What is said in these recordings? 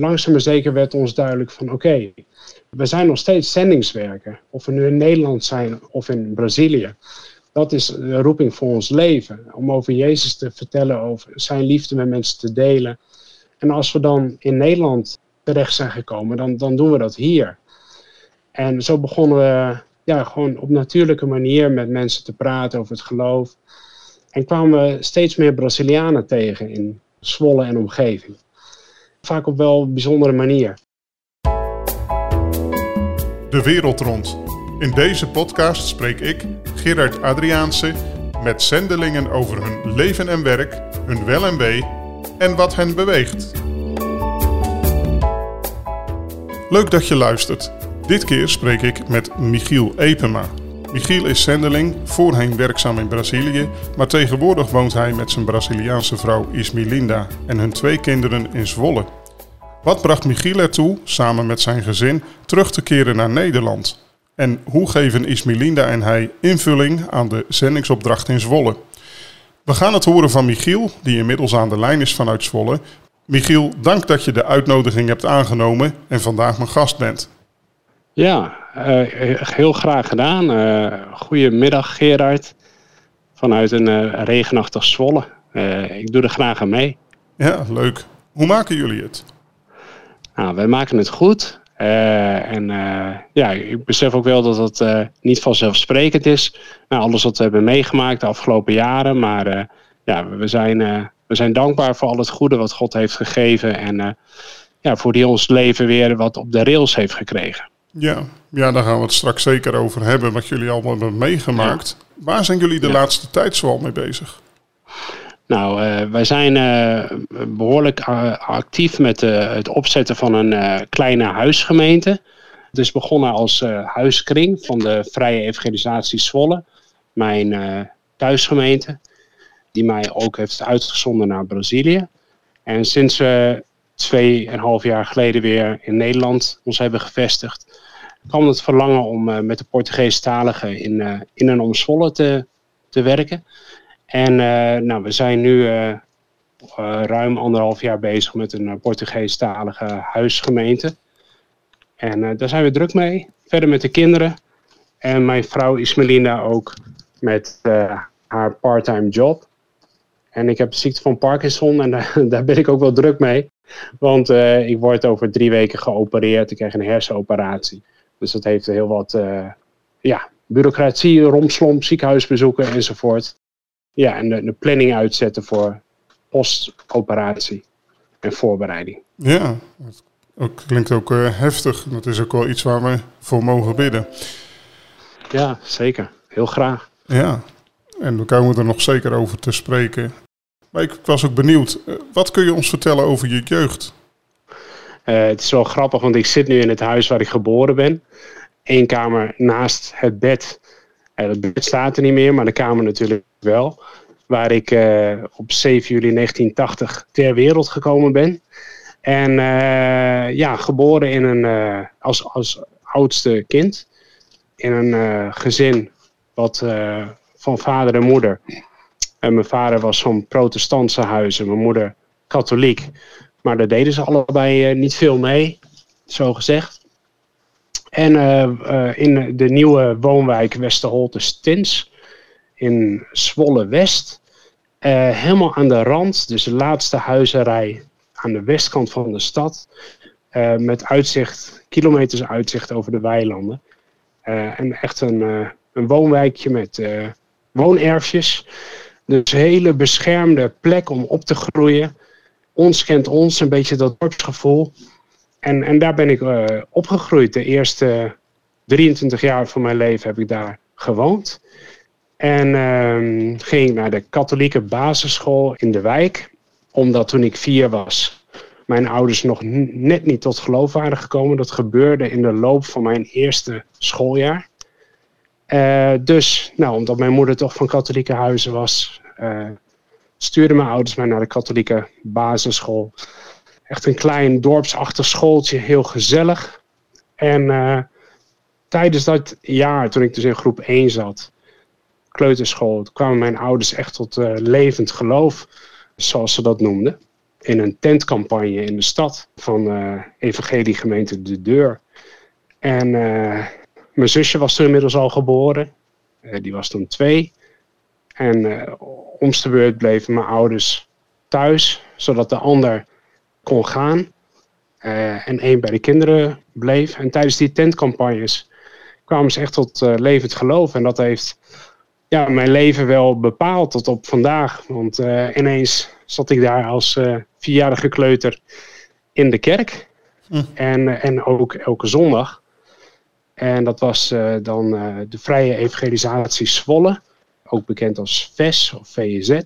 langzaam maar zeker werd ons duidelijk van oké, we zijn nog steeds zendingswerker. Of we nu in Nederland zijn of in Brazilië. Dat is de roeping voor ons leven. Om over Jezus te vertellen, over zijn liefde met mensen te delen. En als we dan in Nederland terecht zijn gekomen, dan, dan doen we dat hier. En zo begonnen we ja, gewoon op natuurlijke manier met mensen te praten over het geloof. En kwamen we steeds meer Brazilianen tegen in Zwolle en omgeving. Vaak op wel bijzondere manier. De wereld rond. In deze podcast spreek ik, Gerard Adriaanse, met zendelingen over hun leven en werk, hun wel en wee en wat hen beweegt. Leuk dat je luistert. Dit keer spreek ik met Michiel Epema. Michiel is zendeling, voorheen werkzaam in Brazilië, maar tegenwoordig woont hij met zijn Braziliaanse vrouw Ismilinda en hun twee kinderen in Zwolle. Wat bracht Michiel ertoe, samen met zijn gezin, terug te keren naar Nederland? En hoe geven Ismilinda en hij invulling aan de zendingsopdracht in Zwolle? We gaan het horen van Michiel, die inmiddels aan de lijn is vanuit Zwolle. Michiel, dank dat je de uitnodiging hebt aangenomen en vandaag mijn gast bent. Ja, uh, heel graag gedaan. Uh, goedemiddag Gerard, vanuit een regenachtig Zwolle. ik doe er graag aan mee. Ja, leuk. Hoe maken jullie het? Nou, wij maken het goed. en ja, ik besef ook wel dat het niet vanzelfsprekend is. Nou, alles wat we hebben meegemaakt de afgelopen jaren. Maar ja, we zijn, we zijn dankbaar voor al het goede wat God heeft gegeven. En ja, voor die ons leven weer wat op de rails heeft gekregen. Ja, ja, daar gaan we het straks zeker over hebben, wat jullie allemaal hebben meegemaakt. Waar zijn jullie de laatste tijd zoal mee bezig? Nou, uh, wij zijn uh, behoorlijk uh, actief met het opzetten van een kleine huisgemeente. Het is begonnen als huiskring van de Vrije Evangelisatie Zwolle, mijn thuisgemeente, die mij ook heeft uitgezonden naar Brazilië. En sinds we tweeënhalf jaar geleden weer in Nederland ons hebben gevestigd, kwam het verlangen om uh, met de Portugeestaligen in, uh, in en om Zwolle te, te werken. En uh, nou, we zijn nu ruim anderhalf jaar bezig met een Portugeestalige huisgemeente. En daar zijn we druk mee. Verder met de kinderen. En mijn vrouw Ismelinda ook met haar parttime job. En ik heb ziekte van Parkinson en daar ben ik ook wel druk mee. Want ik word over drie weken geopereerd. Ik krijg een hersenoperatie. Dus dat heeft heel wat uh, ja, bureaucratie, romslomp, ziekenhuisbezoeken enzovoort. Ja, en de, de planning uitzetten voor postoperatie en voorbereiding. Ja, dat klinkt ook uh, heftig. Dat is ook wel iets waar we voor mogen bidden. Ja, zeker. Heel graag. Ja, en we komen er nog zeker over te spreken. Maar ik was ook benieuwd, eh, wat kun je ons vertellen over je jeugd? Uh, het is wel grappig, want ik zit nu in het huis waar ik geboren ben. Eén kamer naast het bed. Uh, het bed staat er niet meer, maar de kamer natuurlijk wel. Waar ik uh, op 7 juli 1980 ter wereld gekomen ben. En ja, geboren in een, als, als oudste kind. In een gezin wat, van vader en moeder en mijn vader was van protestantse huizen, mijn moeder katholiek. Maar daar deden ze allebei uh, niet veel mee, zo gezegd. En uh, uh, in de nieuwe woonwijk Westerholte Stins in Zwolle-West, helemaal aan de rand, dus de laatste huizenrij aan de westkant van de stad, met uitzicht, kilometers uitzicht over de weilanden. en echt een, een woonwijkje met woonerfjes. Dus een hele beschermde plek om op te groeien. Ons kent ons, een beetje dat dorpsgevoel. En, en daar ben ik uh, opgegroeid. De eerste 23 jaar van mijn leven heb ik daar gewoond. En uh, ging naar de katholieke basisschool in de wijk. Omdat toen ik vier was, mijn ouders nog net niet tot geloof waren gekomen. Dat gebeurde in de loop van mijn eerste schooljaar. Uh, dus, nou, omdat mijn moeder toch van katholieke huizen was, uh, stuurden mijn ouders mij naar de katholieke basisschool. Echt een klein dorpsachtig schooltje, heel gezellig. En uh, tijdens dat jaar, toen ik dus in groep 1 zat, kleuterschool, kwamen mijn ouders echt tot levend geloof, zoals ze dat noemden. in een tentcampagne in de stad van uh, Evangelie Gemeente De Deur. En mijn zusje was toen inmiddels al geboren. die was toen twee. En uh, om de beurt bleven mijn ouders thuis, zodat de ander kon gaan. Uh, en één bij de kinderen bleef. En tijdens die tentcampagnes kwamen ze echt tot uh, levend geloof. En dat heeft ja, mijn leven wel bepaald tot op vandaag. Want ineens zat ik daar als vierjarige kleuter in de kerk. Hm. En, en ook elke zondag. En dat was dan de Vrije Evangelisatie Zwolle ook bekend als VES of VEZ.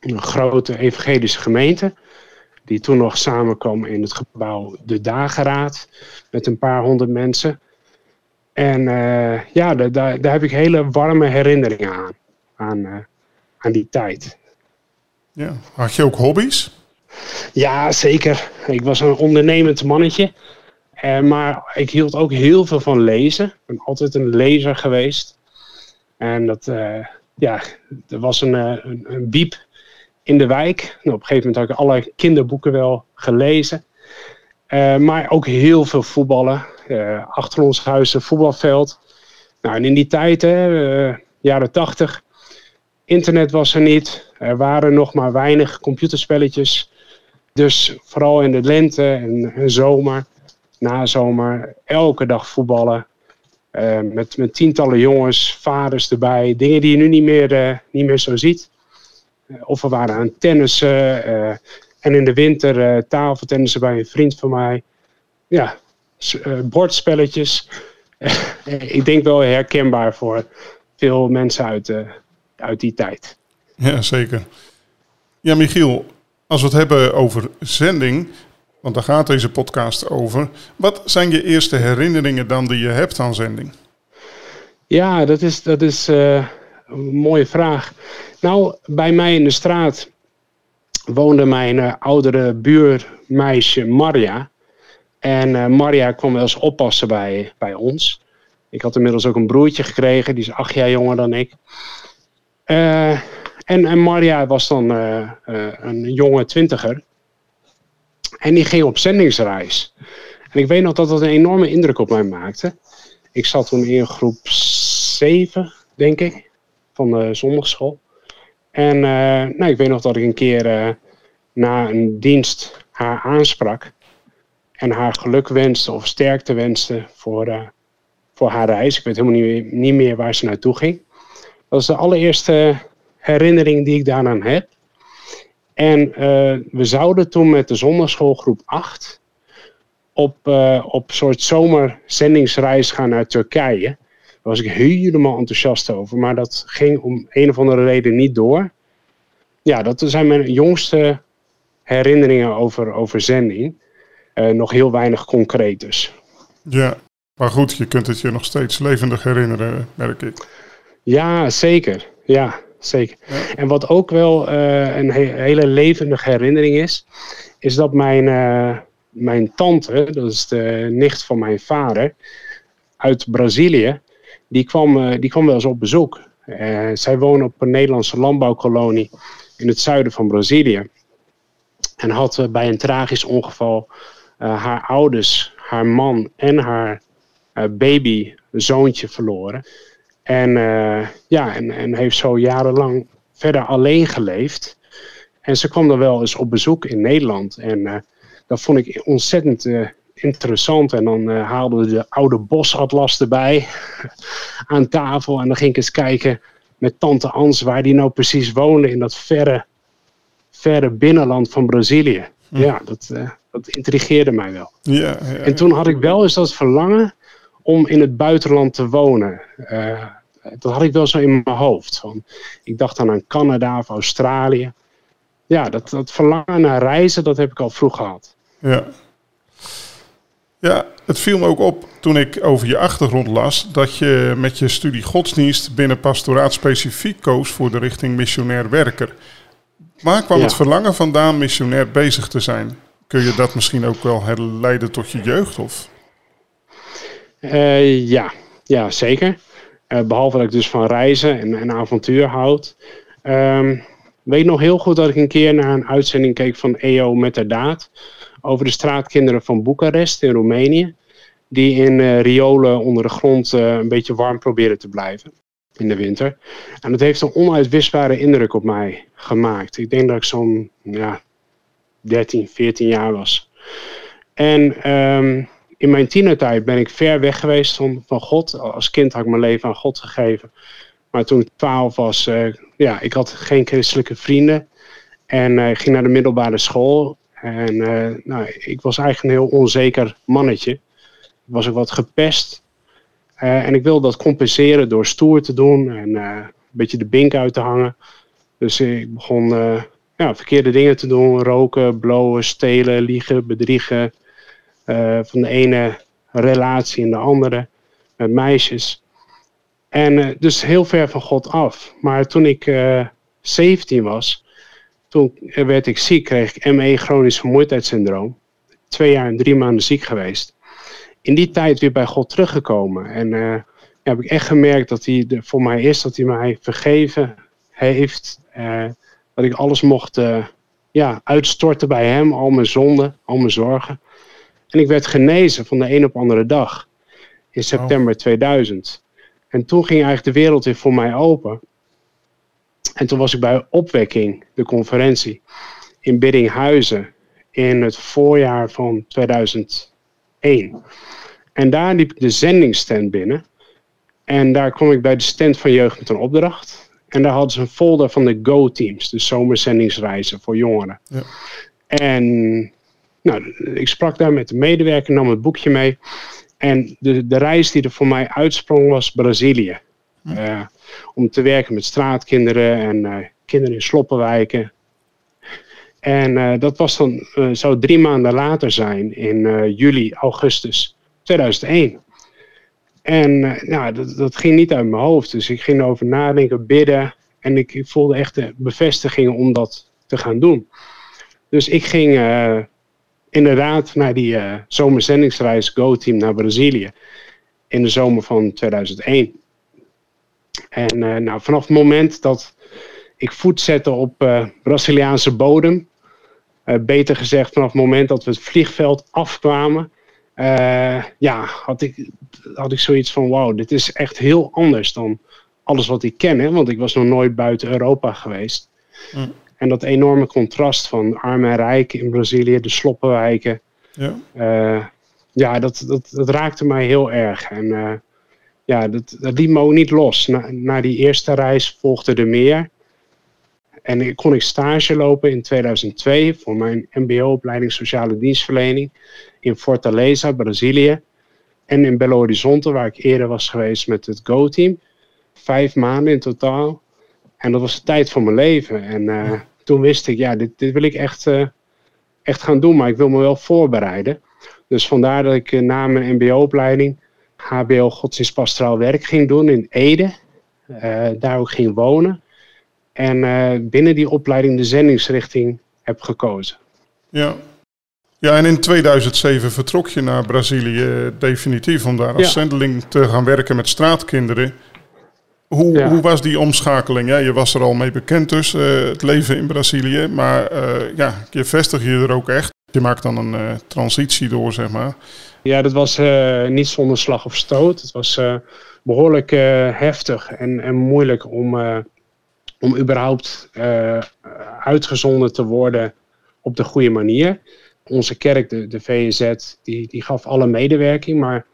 Een grote evangelische gemeente, die toen nog samenkwam in het gebouw De Dageraad met een paar honderd mensen. En uh, ja, daar, daar, daar, heb ik hele warme herinneringen aan, aan, uh, aan die tijd. Ja. Had je ook hobby's? Ja, zeker. Ik was een ondernemend mannetje. Uh, maar ik hield ook heel veel van lezen. Ik ben altijd een lezer geweest. En dat, uh, ja, er was een, eh, een, een, biep in de wijk. Nou, op een gegeven moment had ik alle kinderboeken wel gelezen. Uh, maar ook heel veel voetballen. Achter ons huis een voetbalveld. Nou, en in die tijd, hè, jaren tachtig, internet was er niet. Er waren nog maar weinig computerspelletjes. Dus vooral in de lente en, en zomer, nazomer, elke dag voetballen. Uh, met, met tientallen jongens, vaders erbij. Dingen die je nu niet meer, uh, niet meer zo ziet. Uh, of we waren aan tennissen. en in de winter tafeltennissen bij een vriend van mij. Ja, bordspelletjes. ik denk wel herkenbaar voor veel mensen uit, uit die tijd. Ja, zeker. Ja, Michiel, als we het hebben over zending, want daar gaat deze podcast over. Wat zijn je eerste herinneringen dan die je hebt aan zending? Ja, dat is, dat is uh, een mooie vraag. Nou, bij mij in de straat woonde mijn uh, oudere buurmeisje Maria. En uh, Maria kwam wel eens oppassen bij, bij ons. Ik had inmiddels ook een broertje gekregen, die is acht jaar jonger dan ik. en, en Maria was dan een jonge twintiger. En die ging op zendingsreis. En ik weet nog dat dat een enorme indruk op mij maakte. Ik zat toen in groep 7, denk ik, van de zondagschool. En uh, nou, ik weet nog dat ik een keer uh, na een dienst haar aansprak. En haar geluk wenste of sterkte wenste voor, uh, voor haar reis. Ik weet helemaal niet niet meer waar ze naartoe ging. Dat is de allereerste herinnering die ik daaraan heb. En uh, we zouden toen met de zondagschoolgroep 8 op, uh, op soort zomerzendingsreis gaan naar Turkije. Daar was ik helemaal enthousiast over, maar dat ging om een of andere reden niet door. Ja, dat zijn mijn jongste herinneringen over, over zending. Uh, nog heel weinig concreet dus. Ja, maar goed, je kunt het je nog steeds levendig herinneren, merk ik. Ja, zeker. Ja, zeker. En wat ook wel uh, een he hele levendige herinnering is, is dat mijn, uh, mijn tante, dat is de nicht van mijn vader, uit Brazilië, die kwam, uh, die kwam wel eens op bezoek. zij wonen op een Nederlandse landbouwkolonie in het zuiden van Brazilië. En had bij een tragisch ongeval haar ouders, haar man en haar baby zoontje verloren. En, uh, ja, en, en heeft zo jarenlang verder alleen geleefd. En ze kwam dan wel eens op bezoek in Nederland. En uh, dat vond ik ontzettend uh, interessant. En dan haalden we de oude bosatlas erbij aan tafel. En dan ging ik eens kijken met tante Ans waar die nou precies woonde in dat verre, verre binnenland van Brazilië. Hm. Ja, dat, dat intrigeerde mij wel. Ja, ja, en toen had ik wel eens dat verlangen om in het buitenland te wonen. Uh, dat had ik wel zo in mijn hoofd. Van, ik dacht dan aan Canada of Australië. Ja, dat, dat verlangen naar reizen, dat heb ik al vroeg gehad. Ja. Ja, het viel me ook op toen ik over je achtergrond las dat je met je studie godsdienst binnen pastoraat specifiek koos voor de richting missionair werker. Waar kwam het verlangen vandaan missionair bezig te zijn? Kun je dat misschien ook wel herleiden tot je jeugd? Of? Uh, ja. ja, zeker. Uh, behalve dat ik dus van reizen en, en avontuur houd. Um, weet nog heel goed dat ik een keer naar een uitzending keek van EO met de daad. Over de straatkinderen van Boekarest in Roemenië. Die in uh, riolen onder de grond een beetje warm proberen te blijven in de winter. En dat heeft een onuitwisbare indruk op mij gemaakt. Ik denk dat ik zo'n ja, 13, 14 jaar was. En um, in mijn tienertijd ben ik ver weg geweest van, God. Als kind had ik mijn leven aan God gegeven. Maar toen ik 12 was, uh, ja, ik had geen christelijke vrienden. En uh, ging naar de middelbare school. En uh, nou, ik was eigenlijk een heel onzeker mannetje. Ik was ook wat gepest. en ik wilde dat compenseren door stoer te doen en een beetje de bink uit te hangen. Dus ik begon ja, verkeerde dingen te doen. Roken, blowen, stelen, liegen, bedriegen. Van de ene relatie in de andere. Met meisjes. En uh, dus heel ver van God af. Maar toen ik uh, eh, 17 was, toen werd ik ziek, kreeg ik ME, chronisch vermoeidheidssyndroom. Twee jaar en drie maanden ziek geweest. In die tijd weer bij God teruggekomen. En heb ik echt gemerkt dat hij er voor mij is, dat hij mij vergeven heeft. dat ik alles mocht ja, uitstorten bij hem, al mijn zonden, al mijn zorgen. En ik werd genezen van de een op andere dag. In september oh. 2000. En toen ging eigenlijk de wereld weer voor mij open. En toen was ik bij Opwekking, de conferentie, in Biddinghuizen in het voorjaar van 2001. En daar liep ik de zendingsstand binnen. En daar kwam ik bij de stand van Jeugd met een opdracht. En daar hadden ze een folder van de Go-teams, de zomerzendingsreizen voor jongeren. Ja. En nou, ik sprak daar met de medewerker, nam het boekje mee. En de, de reis die er voor mij uitsprong was Brazilië. Uh, om te werken met straatkinderen en uh, kinderen in sloppenwijken. En uh, dat was dan, zou drie maanden later zijn, in juli, augustus 2001. En nou, dat, dat ging niet uit mijn hoofd. Dus ik ging erover nadenken, bidden. En ik, ik voelde echt de bevestiging om dat te gaan doen. Dus ik ging inderdaad naar die uh, zomerzendingsreis Go-team naar Brazilië in de zomer van 2001. En uh, nou, vanaf het moment dat ik voet zette op uh, Braziliaanse bodem, beter gezegd vanaf het moment dat we het vliegveld afkwamen, ja, had ik, had ik zoiets van wauw, dit is echt heel anders dan alles wat ik ken. Want ik was nog nooit buiten Europa geweest. Mm. En dat enorme contrast van arm en rijk in Brazilië, de sloppenwijken. Ja, uh, ja dat, dat, dat raakte mij heel erg. En uh, ja, dat, dat liet me ook niet los. Na, na die eerste reis volgde er meer. En ik kon ik stage lopen in 2002 voor mijn MBO-opleiding Sociale Dienstverlening in Fortaleza, Brazilië. En in Belo Horizonte, waar ik eerder was geweest met het Go-team. Vijf maanden in totaal. En dat was de tijd van mijn leven. En uh, toen wist ik, ja, dit, dit wil ik echt, uh, echt gaan doen, maar ik wil me wel voorbereiden. Dus vandaar dat ik uh, na mijn MBO-opleiding HBO Godsdienstpastoraal werk ging doen in Ede. daar ook ging wonen. En binnen die opleiding de zendingsrichting heb gekozen. Ja. Ja, en in 2007 vertrok je naar Brazilië definitief om daar als ja. zendeling te gaan werken met straatkinderen. Hoe, hoe was die omschakeling? Ja, je was er al mee bekend dus, uh, het leven in Brazilië. Maar uh, ja, je vestig je er ook echt. Je maakt dan een uh, transitie door, zeg maar. Ja, dat was niet zonder slag of stoot. Het was behoorlijk heftig en, en moeilijk om, om überhaupt uitgezonden te worden op de goede manier. Onze kerk, de, de VZ, die, die gaf alle medewerking, maar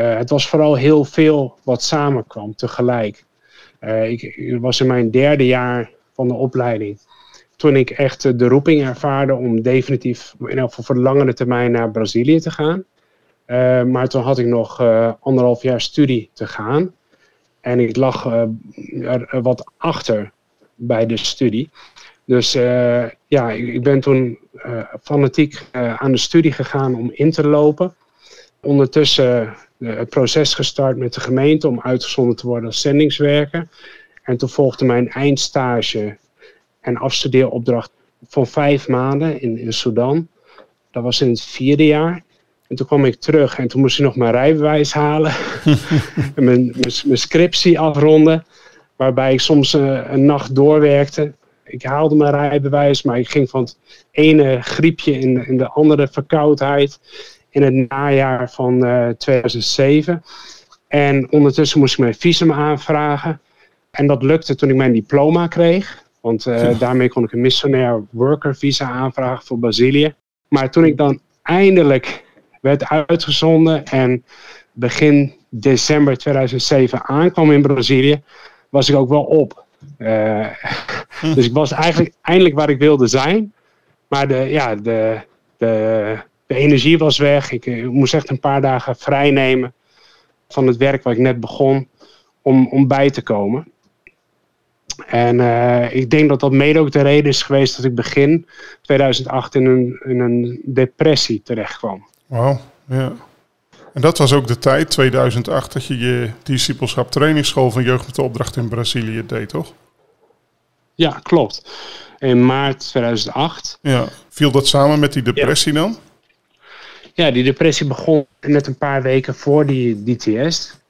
het was vooral heel veel wat samenkwam tegelijk. Uh, ik, was in mijn derde jaar van de opleiding. Toen ik echt de roeping ervaarde om definitief, in elk geval voor de langere termijn, naar Brazilië te gaan. Uh, maar toen had ik nog anderhalf jaar studie te gaan. En ik lag er wat achter bij de studie. Dus ja, ik, ik, ben toen fanatiek aan de studie gegaan om in te lopen. Ondertussen het proces gestart met de gemeente om uitgezonden te worden als zendingswerker. En toen volgde mijn eindstage en afstudeeropdracht van vijf maanden in, in Sudan. Dat was in het vierde jaar. En toen kwam ik terug en toen moest ik nog mijn rijbewijs halen. en mijn, mijn, scriptie afronden. Waarbij ik soms een, een nacht doorwerkte. ik haalde mijn rijbewijs, maar ik ging van het ene griepje in, in de andere verkoudheid in het najaar van 2007. En ondertussen moest ik mijn visum aanvragen. En dat lukte toen ik mijn diploma kreeg. Want daarmee kon ik een missionair worker visa aanvragen voor Brazilië. Maar toen ik dan eindelijk werd uitgezonden en begin december 2007 aankwam in Brazilië, was ik ook wel op. Uh, Dus ik was eigenlijk eindelijk waar ik wilde zijn. Maar de, ja, de, de, de energie was weg. Ik, ik moest echt een paar dagen vrij nemen van het werk waar ik net begon om, om bij te komen. En uh, ik denk dat dat mede ook de reden is geweest dat ik begin 2008 in een, in een depressie terecht kwam. Wauw, ja. En dat was ook de tijd, 2008, dat je je discipelschap trainingsschool van Jeugd met de Opdracht in Brazilië deed, toch? Ja, klopt. In maart 2008. Ja. Viel dat samen met die depressie dan? Ja, die depressie begon net een paar weken voor die DTS.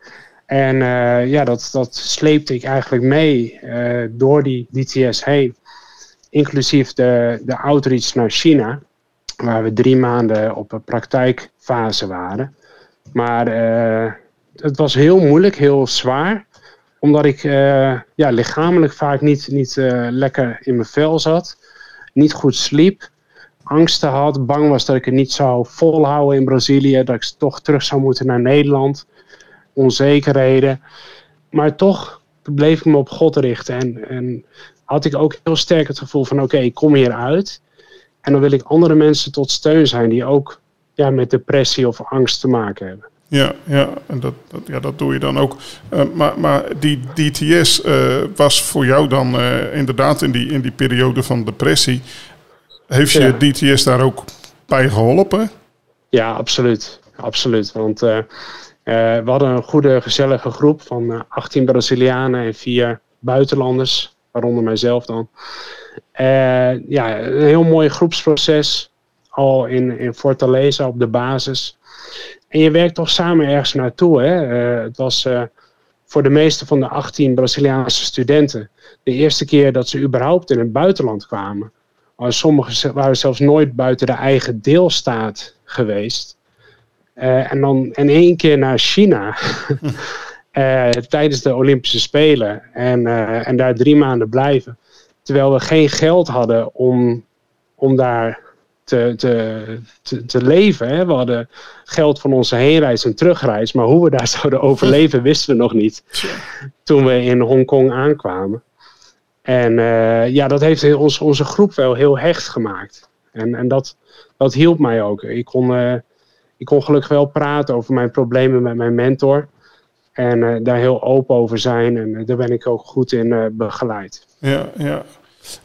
En uh, ja, dat, dat sleepte ik eigenlijk mee uh, door die DTS heen. Inclusief de, de outreach naar China, waar we drie maanden op een praktijkfase waren. Maar uh, het was heel moeilijk, heel zwaar. Omdat ik ja, lichamelijk vaak niet, niet lekker in mijn vel zat. Niet goed sliep. Angsten had. Bang was dat ik het niet zou volhouden in Brazilië. Dat ik toch terug zou moeten naar Nederland onzekerheden. Maar toch bleef ik me op God richten. En, en had ik ook heel sterk het gevoel van oké, ik kom hier uit. En dan wil ik andere mensen tot steun zijn die ook ja, met depressie of angst te maken hebben. Ja, ja, en dat, dat ja, dat doe je dan ook. Uh, maar, maar die DTS uh, was voor jou dan uh, inderdaad in die, in die periode van depressie. Heeft je. DTS daar ook bij geholpen? Ja, absoluut. Absoluut. Want uh, we hadden een goede, gezellige groep van uh, 18 Brazilianen en vier buitenlanders, waaronder mijzelf dan. Ja, een heel mooi groepsproces, al in, in Fortaleza op de basis. En je werkt toch samen ergens naartoe. Hè? het was voor de meeste van de 18 Braziliaanse studenten de eerste keer dat ze überhaupt in het buitenland kwamen. Sommigen waren zelfs nooit buiten de eigen deelstaat geweest. Uh, en dan in één keer naar China. uh, tijdens de Olympische Spelen. En, uh, en daar drie maanden blijven. Terwijl we geen geld hadden om, om daar te, te, te, te leven. Hè. We hadden geld van onze heenreis en terugreis. Maar hoe we daar zouden overleven wisten we nog niet. Toen we in Hongkong aankwamen. En ja, dat heeft ons, onze groep wel heel hecht gemaakt. En, en dat, dat hielp mij ook. Ik kon ik kon gelukkig wel praten over mijn problemen met mijn mentor. En uh, daar heel open over zijn. En daar ben ik ook goed in begeleid. Ja, ja.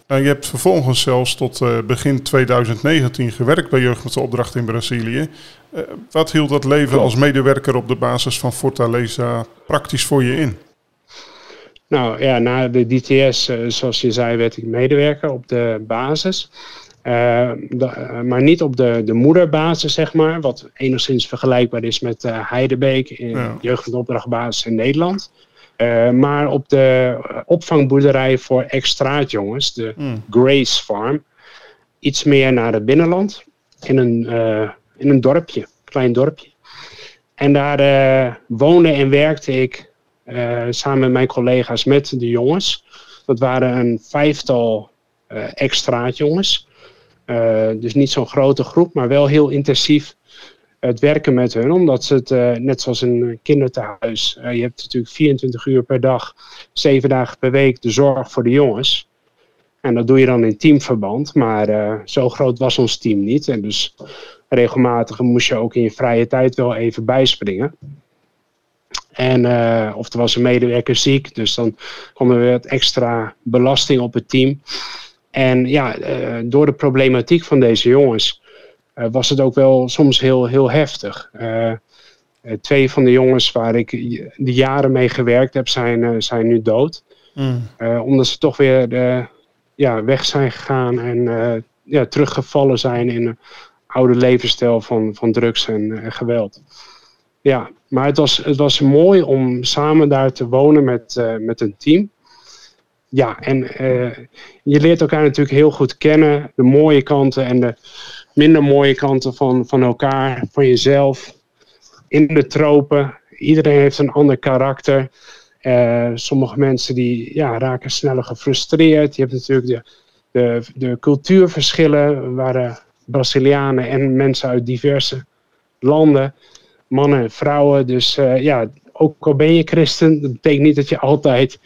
Nou, je hebt vervolgens zelfs tot begin 2019 gewerkt bij Jeugd met de Opdracht in Brazilië. wat hield dat leven als medewerker op de basis van Fortaleza praktisch voor je in? Nou ja, na de DTS, zoals je zei, werd ik medewerker op de basis. Uh, de, maar niet op de, de moederbasis, zeg maar, wat enigszins vergelijkbaar is met uh, Heidebeek in ja. jeugd- en opdrachtbasis in Nederland. Uh, maar op de opvangboerderij voor extraatjongens, de mm. Grace Farm, iets meer naar het binnenland, in een, in een dorpje, klein dorpje. En daar woonde en werkte ik samen met mijn collega's met de jongens. Dat waren een vijftal extraatjongens. Uh, dus niet zo'n grote groep, maar wel heel intensief het werken met hun. Omdat ze het, net zoals een kinderthuis, je hebt natuurlijk 24 uur per dag, 7 dagen per week de zorg voor de jongens. En dat doe je dan in teamverband, maar zo groot was ons team niet. En dus regelmatig moest je ook in je vrije tijd wel even bijspringen. En, of er was een medewerker ziek, dus dan kwam er weer wat extra belasting op het team. En ja, uh, door de problematiek van deze jongens uh, was het ook wel soms heel, heel heftig. Twee van de jongens waar ik de jaren mee gewerkt heb, zijn, zijn nu dood. Mm. omdat ze toch weer ja, weg zijn gegaan en ja, teruggevallen zijn in een oude levensstijl van, van drugs en geweld. Ja, maar het was, het was mooi om samen daar te wonen met, met een team. ja, en je leert elkaar natuurlijk heel goed kennen. De mooie kanten en de minder mooie kanten van, van elkaar, van jezelf. In de tropen. Iedereen heeft een ander karakter. sommige mensen die ja, raken sneller gefrustreerd. Je hebt natuurlijk de, de, de cultuurverschillen waar Brazilianen en mensen uit diverse landen, mannen en vrouwen. Dus uh, ja, ook al ben je christen, dat betekent niet dat je altijd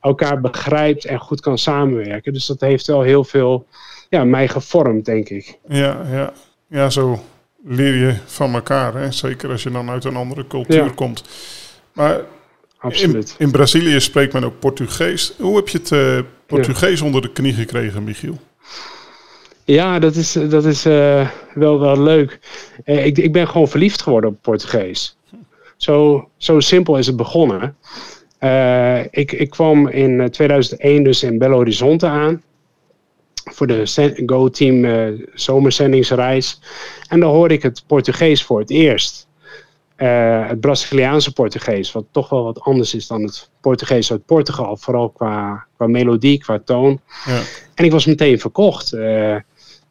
elkaar begrijpt en goed kan samenwerken. Dus dat heeft wel heel veel ja, mij gevormd, denk ik. Ja, ja. ja zo leer je van elkaar. Hè? Zeker als je dan uit een andere cultuur komt. Maar Absoluut. In, in, Brazilië spreekt men ook Portugees. Hoe heb je het uh, Portugees onder de knie gekregen, Michiel? Ja, dat is, dat is uh, wel, wel leuk. Uh, ik, ik ben gewoon verliefd geworden op Portugees. Zo, zo simpel is het begonnen. Uh, ik, ik kwam in 2001 dus in Belo Horizonte aan. Voor de Go Team zomerzendingsreis. En dan hoorde ik het Portugees voor het eerst. het Braziliaanse Portugees, wat toch wel wat anders is dan het Portugees uit Portugal. Vooral qua, qua melodie, qua toon. Ja. En ik was meteen verkocht.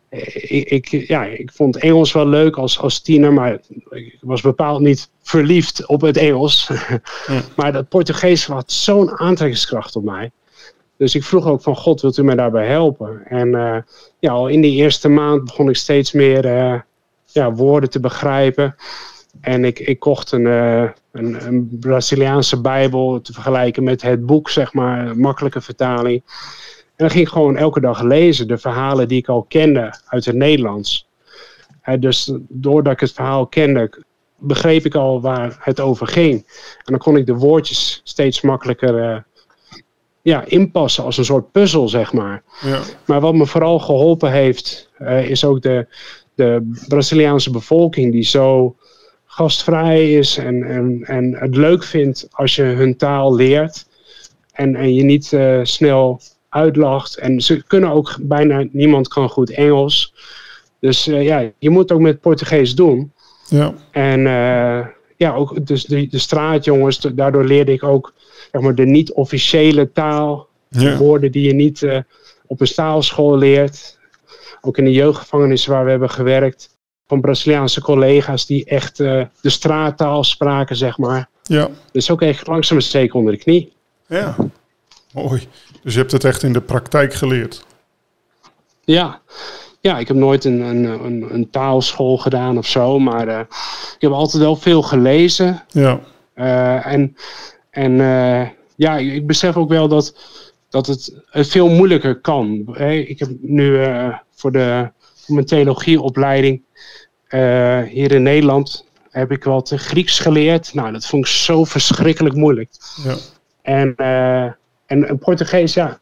Ik, ik, ja, ik vond Engels wel leuk als, als tiener, maar ik was bepaald niet verliefd op het Engels. maar dat Portugees had zo'n aantrekkingskracht op mij. Dus ik vroeg ook van God, wilt u mij daarbij helpen? En uh, ja, al in die eerste maand begon ik steeds meer uh, ja, woorden te begrijpen. En ik, ik kocht een, uh, een, een, Braziliaanse Bijbel te vergelijken met het boek, zeg maar, makkelijke vertaling. En dan ging ik gewoon elke dag lezen, de verhalen die ik al kende uit het Nederlands. dus doordat ik het verhaal kende, begreep ik al waar het over ging. En dan kon ik de woordjes steeds makkelijker uh, ja, inpassen als een soort puzzel, zeg maar. Ja. Maar wat me vooral geholpen heeft, uh, is ook de, de Braziliaanse bevolking die zo gastvrij is en, en, en het leuk vindt als je hun taal leert. En, en je niet uh, snel uitlacht. En ze kunnen ook bijna niemand kan goed Engels. Dus uh, ja, je moet ook met Portugees doen. Ja. En uh, ja, ook dus de, de straatjongens, daardoor leerde ik ook zeg maar, de niet-officiële taal. Ja. Woorden die je niet uh, op een staalschool leert. Ook in de jeugdgevangenis waar we hebben gewerkt. Van Braziliaanse collega's die echt de straattaal spraken, zeg maar. Ja. Dus ook echt langzaam een steek onder de knie. Ja, mooi. Dus je hebt het echt in de praktijk geleerd? Ja, ja ik heb nooit een, een, een, een taalschool gedaan of zo, maar uh, ik heb altijd wel veel gelezen. Ja. Uh, en en uh, ja, ik besef ook wel dat, dat het, het veel moeilijker kan. Hey, ik heb nu voor, de, voor mijn theologieopleiding hier in Nederland heb ik wat Grieks geleerd. Nou, dat vond ik zo verschrikkelijk moeilijk. Ja. En en, Portugees, ja,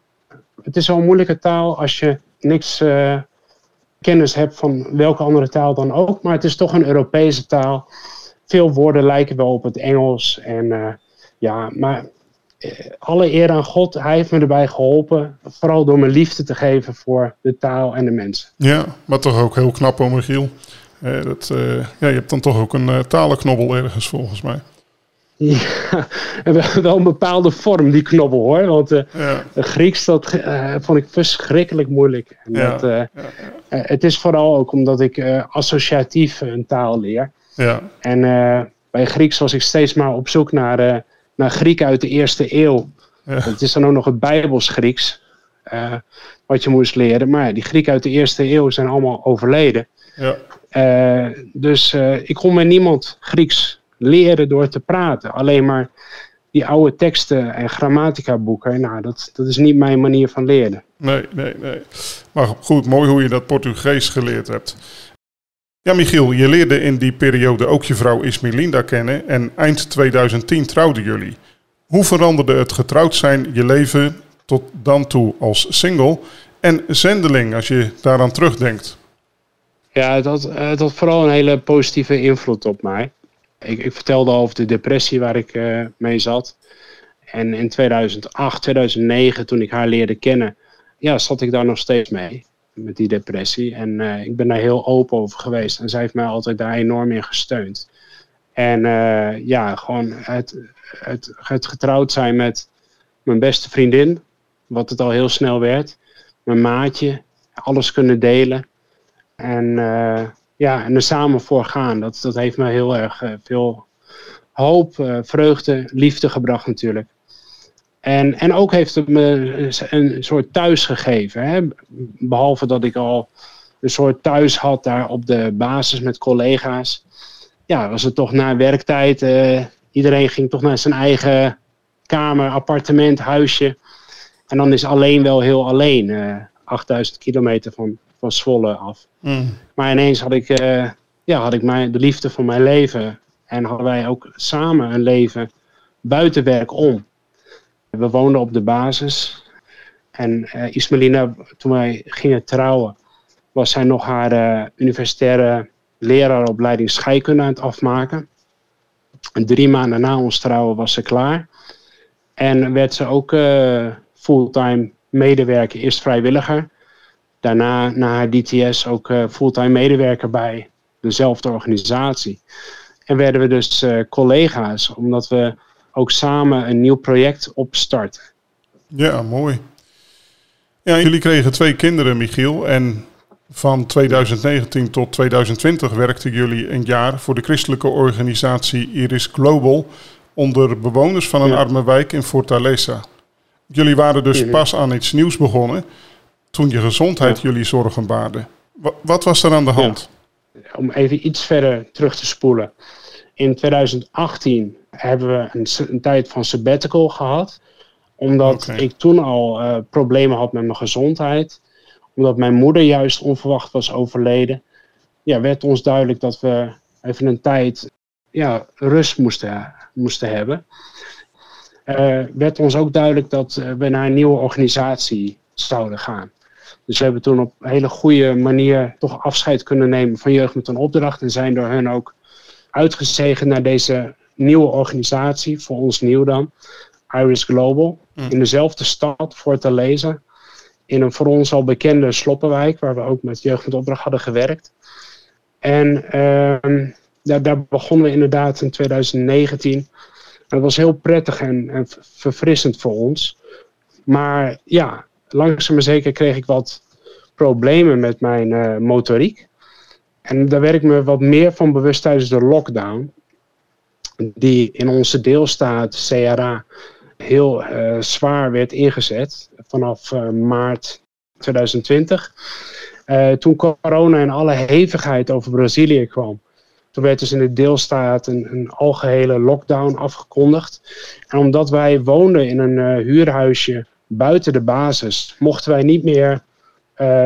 het is zo'n moeilijke taal als je niks uh, kennis hebt van welke andere taal dan ook. Maar het is toch een Europese taal. Veel woorden lijken wel op het Engels. En uh, ja, maar uh, alle eer aan God. Hij heeft me erbij geholpen. Vooral door me liefde te geven voor de taal en de mensen. Ja, maar toch ook heel knap, hoor, Michiel. dat, ja, je hebt dan toch ook een talenknobbel ergens, volgens mij. Ja, wel een bepaalde vorm, die knobbel hoor. Want uh, ja. Grieks, dat uh, vond ik verschrikkelijk moeilijk. En ja. dat, uh, ja, het is vooral ook omdat ik associatief een taal leer. Ja. En bij Grieks was ik steeds maar op zoek naar, naar Grieken uit de eerste eeuw. Het is dan ook nog het Bijbels Grieks, wat je moest leren. Maar die Grieken uit de eerste eeuw zijn allemaal overleden. Ja. dus ik kon met niemand Grieks leren door te praten. Alleen maar die oude teksten en grammatica boeken, nou, dat, dat is niet mijn manier van leren. Nee, nee, nee. Maar goed, mooi hoe je dat Portugees geleerd hebt. Ja, Michiel, je leerde in die periode ook je vrouw Ismelinda kennen en eind 2010 trouwden jullie. Hoe veranderde het getrouwd zijn je leven tot dan toe als single en zendeling als je daaraan terugdenkt? Ja, dat, het had vooral een hele positieve invloed op mij ik, ik, vertelde over de depressie waar ik uh, mee zat. En in 2008, 2009, toen ik haar leerde kennen, ja, zat ik daar nog steeds mee. Met die depressie. En uh, ik ben daar heel open over geweest. En zij heeft mij altijd daar enorm in gesteund. En uh, ja, gewoon het, het, het getrouwd zijn met mijn beste vriendin wat het al heel snel werd. Mijn maatje, alles kunnen delen. En ja, en er samen voor gaan. Dat, dat heeft me heel erg veel hoop, vreugde, liefde gebracht natuurlijk. En, en ook heeft het me een soort thuis gegeven. Hè? Behalve dat ik al een soort thuis had daar op de basis met collega's. Ja, was het toch na werktijd. Uh, iedereen ging toch naar zijn eigen kamer, appartement, huisje. En dan is alleen wel heel alleen. Uh, eh, 8000 kilometer van, van Zwolle af. Mm. Maar ineens had ik, uh, ja, had ik mijn, de liefde van mijn leven. En hadden wij ook samen een leven buiten werk om. We woonden op de basis. En uh, Ismelina, toen wij gingen trouwen, was zij nog haar uh, universitaire leraaropleiding scheikunde aan het afmaken. En drie maanden na ons trouwen was ze klaar. En werd ze ook uh, fulltime medewerker, eerst vrijwilliger. Daarna, na haar DTS, ook fulltime medewerker bij dezelfde organisatie. En werden we dus collega's, omdat we ook samen een nieuw project opstarten. Ja, mooi. Ja, jullie kregen twee kinderen, Michiel. En van 2019 tot 2020 werkten jullie een jaar voor de christelijke organisatie Iris Global onder bewoners van een arme wijk in Fortaleza. Jullie waren dus mhm. pas aan iets nieuws begonnen toen je gezondheid jullie zorgen baarde. Wat was er aan de hand? Om even iets verder terug te spoelen. In 2018 hebben we een, een tijd van sabbatical gehad. Omdat ik toen al uh, problemen had met mijn gezondheid. Omdat mijn moeder juist onverwacht was overleden. Ja, werd ons duidelijk dat we even een tijd ja, rust moesten, moesten hebben. Uh, werd ons ook duidelijk dat uh, we naar een nieuwe organisatie zouden gaan. Dus we hebben toen op een hele goede manier toch afscheid kunnen nemen van Jeugd met een Opdracht. En zijn door hen ook uitgezegend naar deze nieuwe organisatie, voor ons nieuw dan, Iris Global. Mm. In dezelfde stad, Fortaleza. In een voor ons al bekende Sloppenwijk, waar we ook met Jeugd met Opdracht hadden gewerkt. En uh, daar, daar, begonnen we inderdaad in 2019. En dat was heel prettig en, en verfrissend voor ons. Maar ja, langzaam maar zeker kreeg ik wat problemen met mijn uh, motoriek. En daar werd ik me wat meer van bewust tijdens de lockdown die in onze deelstaat CRA heel uh, zwaar werd ingezet vanaf uh, maart 2020. Uh, eh, toen corona in alle hevigheid over Brazilië kwam, toen werd dus in de deelstaat een, een algehele lockdown afgekondigd. En omdat wij woonden in een huurhuisje buiten de basis, mochten wij niet meer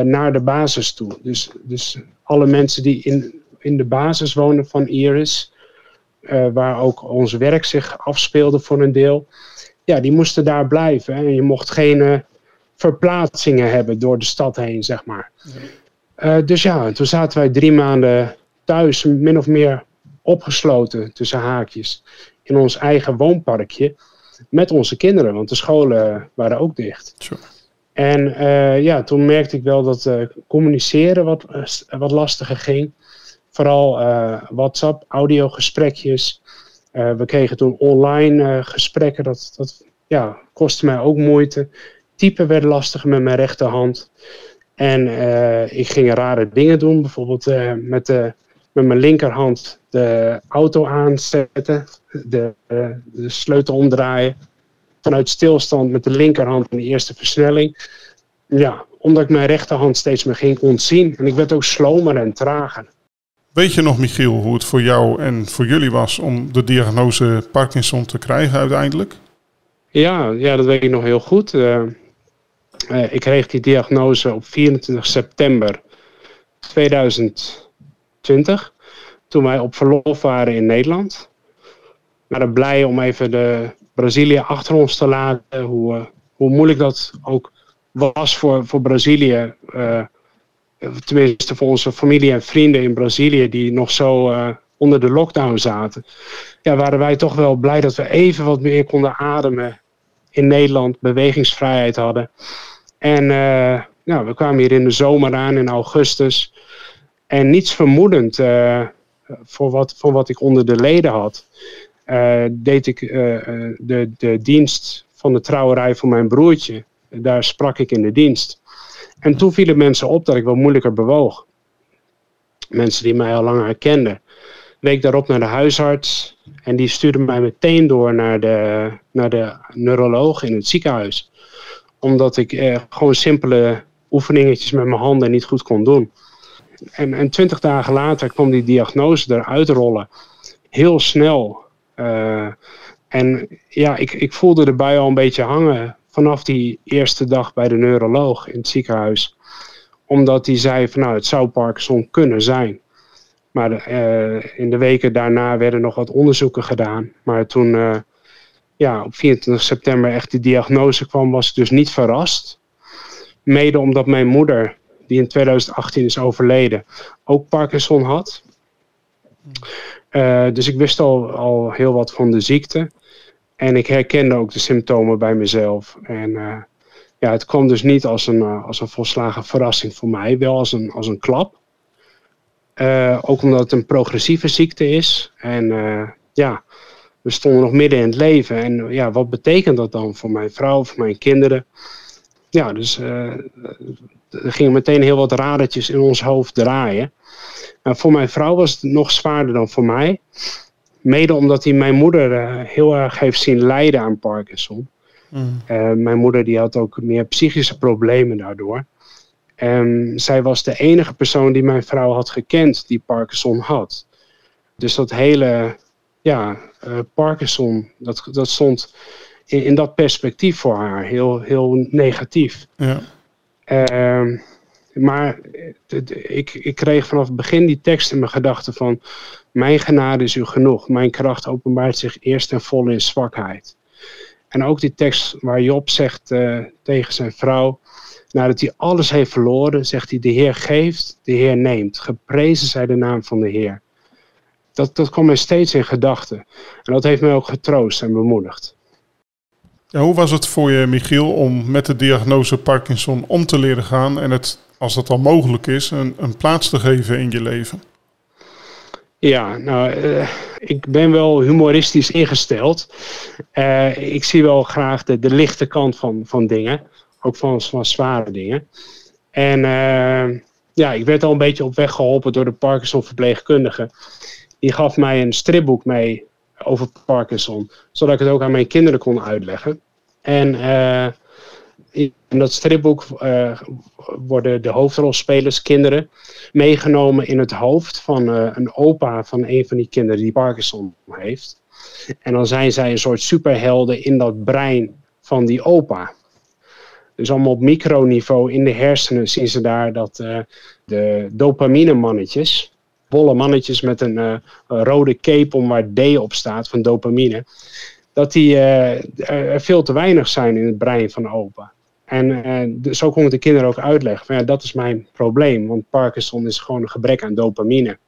naar de basis toe. Dus, dus alle mensen die in, in de basis wonen van Iris, uh, waar ook ons werk zich afspeelde voor een deel. Ja, die moesten daar blijven. En je mocht geen uh, verplaatsingen hebben door de stad heen, zeg maar. Dus ja, toen zaten wij drie maanden thuis, min of meer opgesloten tussen haakjes, in ons eigen woonparkje. Met onze kinderen, want de scholen waren ook dicht. Sure. En ja, toen merkte ik wel dat communiceren wat, wat lastiger ging. Vooral WhatsApp, audiogesprekjes. We kregen toen online gesprekken. Dat, dat ja, kostte mij ook moeite. Typen werd lastiger met mijn rechterhand. En ik ging rare dingen doen. Bijvoorbeeld met, de, met mijn linkerhand de auto aanzetten. De, de sleutel omdraaien. Vanuit stilstand met de linkerhand in de eerste versnelling. Ja, omdat ik mijn rechterhand steeds meer ging ontzien. En ik werd ook slomer en trager. Weet je nog, Michiel, hoe het voor jou en voor jullie was om de diagnose Parkinson te krijgen uiteindelijk? Ja, ja dat weet ik nog heel goed. Uh, uh, ik kreeg die diagnose op 24 september 2020, toen wij op verlof waren in Nederland. Maar blij om even de Brazilië achter ons te laten, hoe, uh, hoe moeilijk dat ook was voor, voor Brazilië tenminste voor onze familie en vrienden in Brazilië, die nog zo uh, onder de lockdown zaten, ja, waren wij toch wel blij dat we even wat meer konden ademen in Nederland, bewegingsvrijheid hadden. En uh, we kwamen hier in de zomer aan, in augustus. En niets vermoedend voor, wat, voor wat ik onder de leden had, deed ik de, de dienst van de trouwerij van mijn broertje daar sprak ik in de dienst. En toen vielen mensen op dat ik wel moeilijker bewoog. Mensen die mij al langer herkenden. Week daarop naar de huisarts. En die stuurde mij meteen door naar de, naar de neuroloog in het ziekenhuis. Omdat ik eh, gewoon simpele oefeningetjes met mijn handen niet goed kon doen. En, en twintig dagen later kwam die diagnose eruit rollen. Heel snel. Uh, en ja, ik, ik voelde erbij al een beetje hangen vanaf die eerste dag bij de neuroloog in het ziekenhuis. Omdat hij zei van nou, het zou Parkinson kunnen zijn. Maar uh, in de weken daarna werden nog wat onderzoeken gedaan. Maar toen uh, ja, op 24 september echt die diagnose kwam, was ik dus niet verrast. Mede omdat mijn moeder, die in 2018 is overleden, ook Parkinson had. Uh, dus ik wist al, al heel wat van de ziekte. En ik herkende ook de symptomen bij mezelf. En uh, ja, het kwam dus niet als een, uh, als een volslagen verrassing voor mij, wel als een, als een klap. Ook omdat het een progressieve ziekte is. En ja, we stonden nog midden in het leven. En ja, wat betekent dat dan voor mijn vrouw, voor mijn kinderen? Ja, dus er gingen meteen heel wat radertjes in ons hoofd draaien. Nou, voor mijn vrouw was het nog zwaarder dan voor mij. Mede omdat hij mijn moeder uh, heel erg heeft zien lijden aan Parkinson. Mm. Uh, mijn moeder die had ook meer psychische problemen daardoor. En zij was de enige persoon die mijn vrouw had gekend die Parkinson had. Dus dat hele ja, uh, Parkinson, dat, dat stond in, in, dat perspectief voor haar heel, heel negatief. Ja. Ehm, maar ik, ik kreeg vanaf het begin die tekst in mijn gedachten van... Mijn genade is u genoeg. Mijn kracht openbaart zich eerst en vol in zwakheid. En ook die tekst waar Job zegt uh, tegen zijn vrouw... Nadat hij alles heeft verloren, zegt hij... De Heer geeft, de Heer neemt. Geprezen zij de naam van de Heer. Dat, dat kwam mij steeds in gedachten. En dat heeft mij ook getroost en bemoedigd. Hoe was het voor je, Michiel, om met de diagnose Parkinson om te leren gaan en het als dat al mogelijk is, een, een plaats te geven in je leven? Ja, nou, uh, ik ben wel humoristisch ingesteld. Uh, ik zie wel graag de, de lichte kant van, van dingen, ook van, van zware dingen. En uh, ja, ik werd al een beetje op weg geholpen door de Parkinson-verpleegkundige. Die gaf mij een stripboek mee over Parkinson, zodat ik het ook aan mijn kinderen kon uitleggen. En in dat stripboek uh, worden de hoofdrolspelers, kinderen, meegenomen in het hoofd van uh, een opa van een van die kinderen die Parkinson heeft. En dan zijn zij een soort superhelden in dat brein van die opa. Dus allemaal op microniveau in de hersenen zien ze daar dat de dopamine-mannetjes, bolle mannetjes met een, een rode cape om waar D op staat van dopamine, dat die er veel te weinig zijn in het brein van opa. En uh, zo kon ik de kinderen ook uitleggen ja, dat is mijn probleem. Want Parkinson is gewoon een gebrek aan dopamine.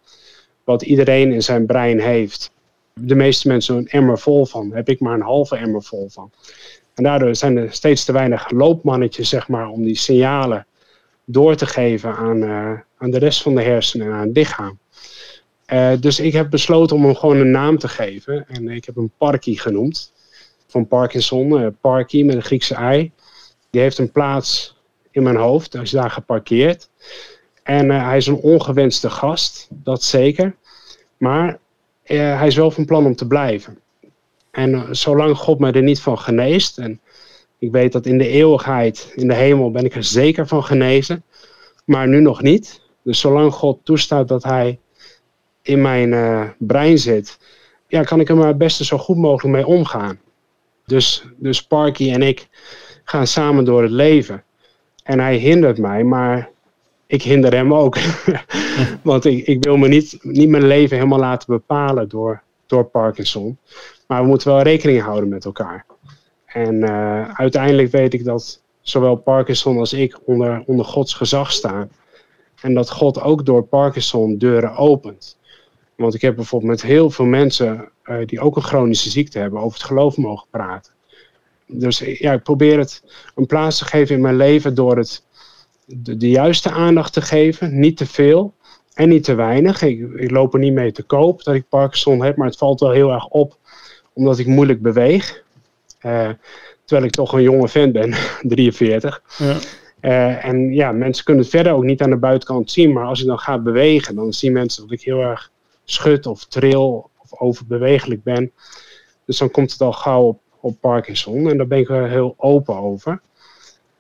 Wat iedereen in zijn brein heeft. De meeste mensen een emmer vol van. heb ik maar een halve emmer vol van. En daardoor zijn er steeds te weinig loopmannetjes, zeg maar, om die signalen door te geven aan, aan de rest van de hersenen en aan het lichaam. Uh, dus ik heb besloten om hem gewoon een naam te geven. En ik heb hem Parky genoemd. Van Parkinson, Parky met een Griekse ei. Die heeft een plaats in mijn hoofd. Hij is daar geparkeerd. En uh, hij is een ongewenste gast, dat zeker. Maar hij is wel van plan om te blijven. En zolang God mij er niet van geneest, en ik weet dat in de eeuwigheid, in de hemel, ben ik er zeker van genezen, maar nu nog niet. Dus zolang God toestaat dat hij in mijn brein zit, ja, kan ik er maar best zo goed mogelijk mee omgaan. Dus, dus Parky en ik, gaan samen door het leven. En hij hindert mij, maar ik hinder hem ook. Want ik, ik wil me niet, niet mijn leven helemaal laten bepalen door, door Parkinson. Maar we moeten wel rekening houden met elkaar. En uh, uiteindelijk weet ik dat zowel Parkinson als ik onder, onder Gods gezag staan. En dat God ook door Parkinson deuren opent. Want ik heb bijvoorbeeld met heel veel mensen uh, die ook een chronische ziekte hebben over het geloof mogen praten dus ja, ik probeer het een plaats te geven in mijn leven door het de, de juiste aandacht te geven. Niet te veel en niet te weinig. Ik, ik, loop er niet mee te koop dat ik Parkinson heb, maar het valt wel heel erg op omdat ik moeilijk beweeg. Uh, terwijl ik toch een jonge vent ben, 43. Ja. Uh, en ja, mensen kunnen het verder ook niet aan de buitenkant zien. Maar als ik dan ga bewegen, dan zien mensen dat ik heel erg schud of tril of overbewegelijk ben. Dus dan komt het al gauw op, op Parkinson. En daar ben ik er heel open over.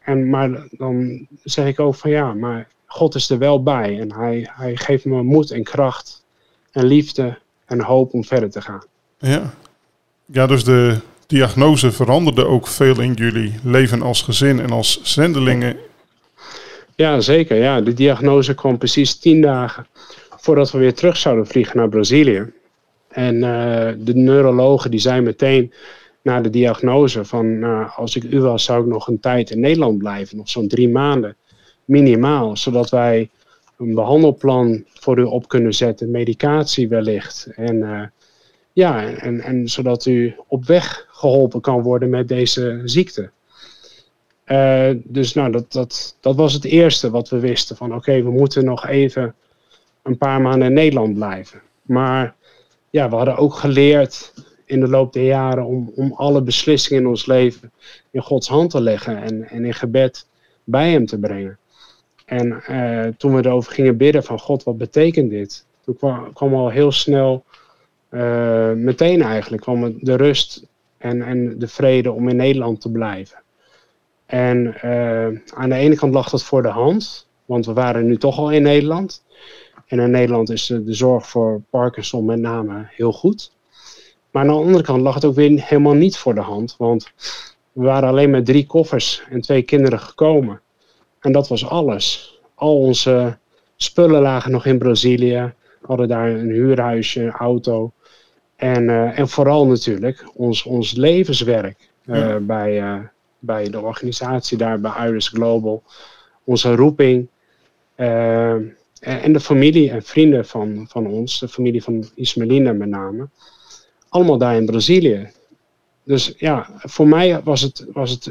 En, maar dan zeg ik ook van ja, maar God is er wel bij. En hij, hij geeft me moed en kracht en liefde en hoop om verder te gaan. Ja, ja dus de diagnose veranderde ook veel in jullie leven als gezin en als zendelingen. Ja, zeker. Ja. De diagnose kwam precies tien dagen voordat we weer terug zouden vliegen naar Brazilië. En uh, de neurologen die zei meteen na de diagnose van nou, als ik u was zou ik nog een tijd in Nederland blijven, nog zo'n drie maanden minimaal, zodat wij een behandelplan voor u op kunnen zetten, medicatie wellicht. En uh, ja, en, en zodat u op weg geholpen kan worden met deze ziekte. Dus nou, dat, dat, dat was het eerste wat we wisten. Van oké, we moeten nog even een paar maanden in Nederland blijven. Maar ja, we hadden ook geleerd in de loop der jaren om, om alle beslissingen in ons leven in Gods hand te leggen en, en in gebed bij Hem te brengen. En uh, toen we erover gingen bidden van God, wat betekent dit? Toen kwam, kwam al heel snel, uh, meteen eigenlijk, kwam de rust en, en de vrede om in Nederland te blijven. En uh, aan de ene kant lag dat voor de hand, want we waren nu toch al in Nederland. En in Nederland is de, zorg voor Parkinson met name heel goed. Maar aan de andere kant lag het ook weer helemaal niet voor de hand, want we waren alleen met drie koffers en twee kinderen gekomen. En dat was alles. Al onze spullen lagen nog in Brazilië. We hadden daar een huurhuisje, een auto. En, uh, en vooral natuurlijk ons, ons levenswerk uh, bij, uh, bij de organisatie daar, bij Iris Global. Onze roeping. En, en de familie en vrienden van, van ons, de familie van Ismelina met name. Allemaal daar in Brazilië. Dus ja, voor mij was het, was het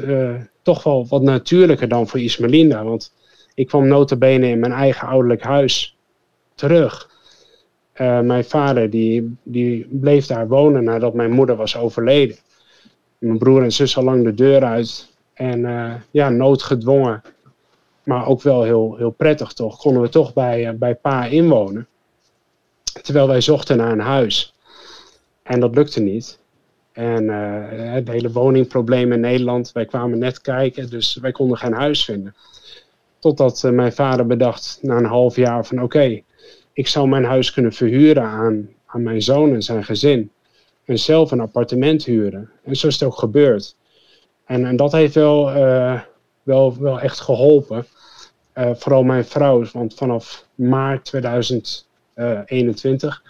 toch wel wat natuurlijker dan voor Ismelinda. Want ik kwam notabene in mijn eigen ouderlijk huis terug. Uh, mijn vader die, die bleef daar wonen nadat mijn moeder was overleden. Mijn broer en zus al lang de deur uit. En uh, ja, noodgedwongen, maar ook wel heel, heel prettig toch, konden we toch bij, uh, bij pa inwonen. Terwijl wij zochten naar een huis. En dat lukte niet. En uh, het hele woningprobleem in Nederland. Wij kwamen net kijken, dus wij konden geen huis vinden. Totdat uh, mijn vader bedacht na een half jaar van oké, ik zou mijn huis kunnen verhuren aan, aan mijn zoon en zijn gezin. En zelf een appartement huren. En zo is het ook gebeurd. En, en dat heeft wel, wel, wel echt geholpen. vooral mijn vrouw, want vanaf maart 2021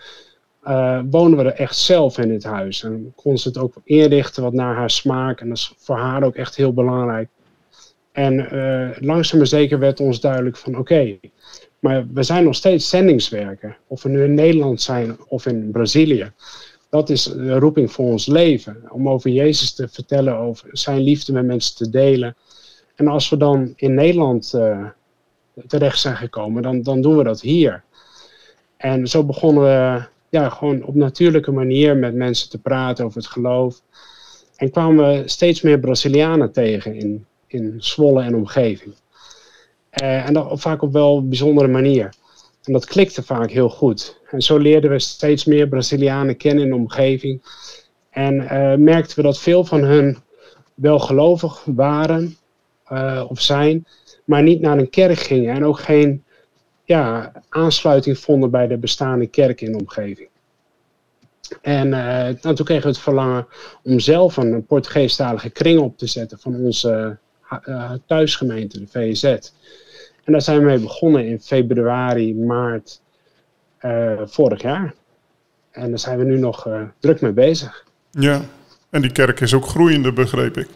uh, wonen we er echt zelf in het huis. En kon ze het ook inrichten wat naar haar smaak. En dat is voor haar ook echt heel belangrijk. En uh, langzaam maar zeker werd ons duidelijk van oké, maar we zijn nog steeds zendingswerken. Of we nu in Nederland zijn of in Brazilië. Dat is de roeping voor ons leven. Om over Jezus te vertellen, over zijn liefde met mensen te delen. En als we dan in Nederland uh, terecht zijn gekomen, dan, dan doen we dat hier. En zo begonnen we ja, gewoon op natuurlijke manier met mensen te praten over het geloof. En kwamen we steeds meer Brazilianen tegen in, in Zwolle en omgeving. Uh, en dat vaak op wel bijzondere manier. En dat klikte vaak heel goed. En zo leerden we steeds meer Brazilianen kennen in de omgeving. En uh, merkten we dat veel van hun wel gelovig waren uh, of zijn, maar niet naar een kerk gingen en ook geen ja, aansluiting vonden bij de bestaande kerken in de omgeving. En uh, nou, toen kregen we het verlangen om zelf een Portugeestalige kring op te zetten van onze uh, thuisgemeente, de VZ. En daar zijn we mee begonnen in februari, maart uh, vorig jaar. En daar zijn we nu nog druk mee bezig. Ja, en die kerk is ook groeiende, begreep ik.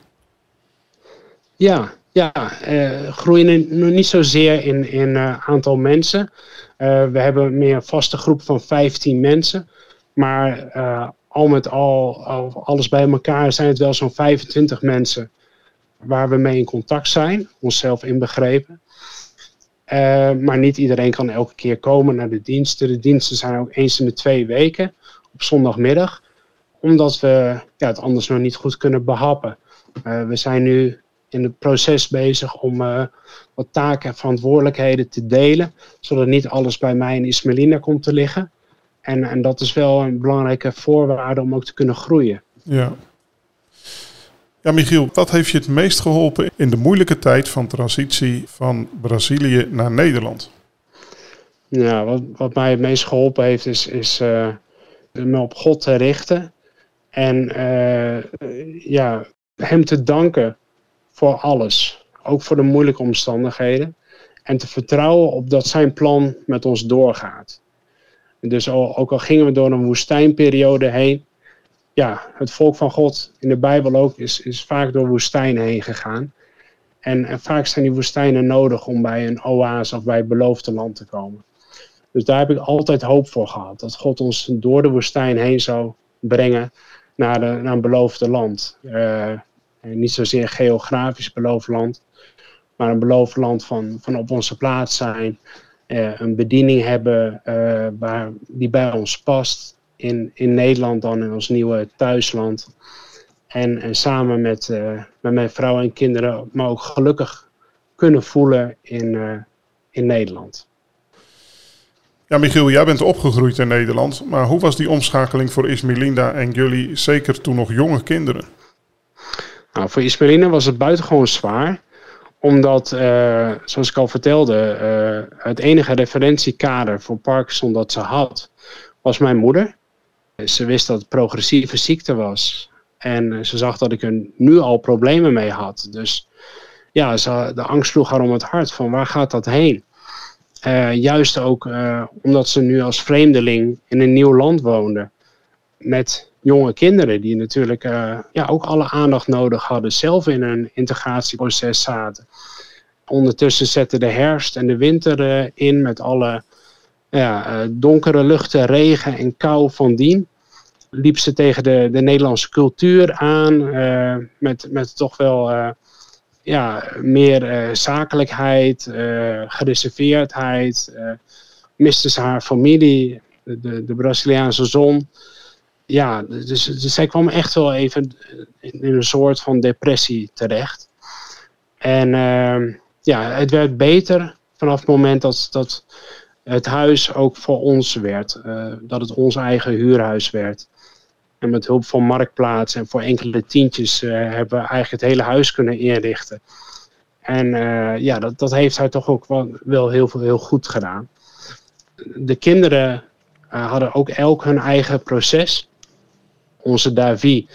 Ja, ja, uh, groeien nog niet zozeer in, in uh, aantal mensen. Uh, we hebben meer een vaste groep van 15 mensen. Maar al met al, al, alles bij elkaar, zijn het wel zo'n 25 mensen waar we mee in contact zijn, onszelf inbegrepen. maar niet iedereen kan elke keer komen naar de diensten. De diensten zijn ook eens in de twee weken op zondagmiddag, omdat we ja, het anders nog niet goed kunnen behappen we zijn nu in het proces bezig om wat taken en verantwoordelijkheden te delen, zodat niet alles bij mij en Ismelina komt te liggen. En, en dat is wel een belangrijke voorwaarde om ook te kunnen groeien. Ja. Ja, Michiel, wat heeft je het meest geholpen in de moeilijke tijd van transitie van Brazilië naar Nederland? Ja, wat, wat mij het meest geholpen heeft, is, is uh, me op God te richten. En uh, ja, Hem te danken voor alles. Ook voor de moeilijke omstandigheden. En te vertrouwen op dat Zijn plan met ons doorgaat. Dus ook al gingen we door een woestijnperiode heen, ja, het volk van God in de Bijbel ook is, is vaak door woestijnen heen gegaan. En, vaak zijn die woestijnen nodig om bij een oase of bij het beloofde land te komen. Dus daar heb ik altijd hoop voor gehad. Dat God ons door de woestijn heen zou brengen naar, naar een beloofde land. Uh, niet zozeer geografisch beloofd land, maar een beloofd land van, van op onze plaats zijn. Uh, een bediening hebben uh, waar, die bij ons past in, in Nederland dan, in ons nieuwe thuisland. En, en samen met, met mijn vrouw en kinderen me ook gelukkig kunnen voelen in, in Nederland. Ja, Michiel, jij bent opgegroeid in Nederland. Maar hoe was die omschakeling voor Ismelinda en jullie, zeker toen nog jonge kinderen? Nou, voor Ismelinda was het buitengewoon zwaar. Omdat, uh, zoals ik al vertelde, het enige referentiekader voor Parkinson dat ze had, was mijn moeder. Ze wist dat het progressieve ziekte was. En eh, ze zag dat ik er nu al problemen mee had. Dus ja, ze, de angst sloeg haar om het hart van waar gaat dat heen? Juist ook omdat ze nu als vreemdeling in een nieuw land woonde. Met jonge kinderen die natuurlijk uh, ja, ook alle aandacht nodig hadden. Zelf in een integratieproces zaten. Ondertussen zette de herfst en de winter in met alle ja, uh, donkere luchten, regen en kou van dien. Liep ze tegen de, de Nederlandse cultuur aan, met, met toch wel ja, meer zakelijkheid, gereserveerdheid. miste ze haar familie, de, de, de Braziliaanse zon. Ja, dus, dus zij kwam echt wel even in een soort van depressie terecht. En ja, het werd beter vanaf het moment dat, dat het huis ook voor ons werd. Uh, dat het ons eigen huurhuis werd. En met hulp van Marktplaats en voor enkele tientjes uh, hebben we eigenlijk het hele huis kunnen inrichten. En uh, ja, dat, dat heeft haar toch ook wel, wel heel, heel goed gedaan. De kinderen hadden ook elk hun eigen proces. Onze Davi,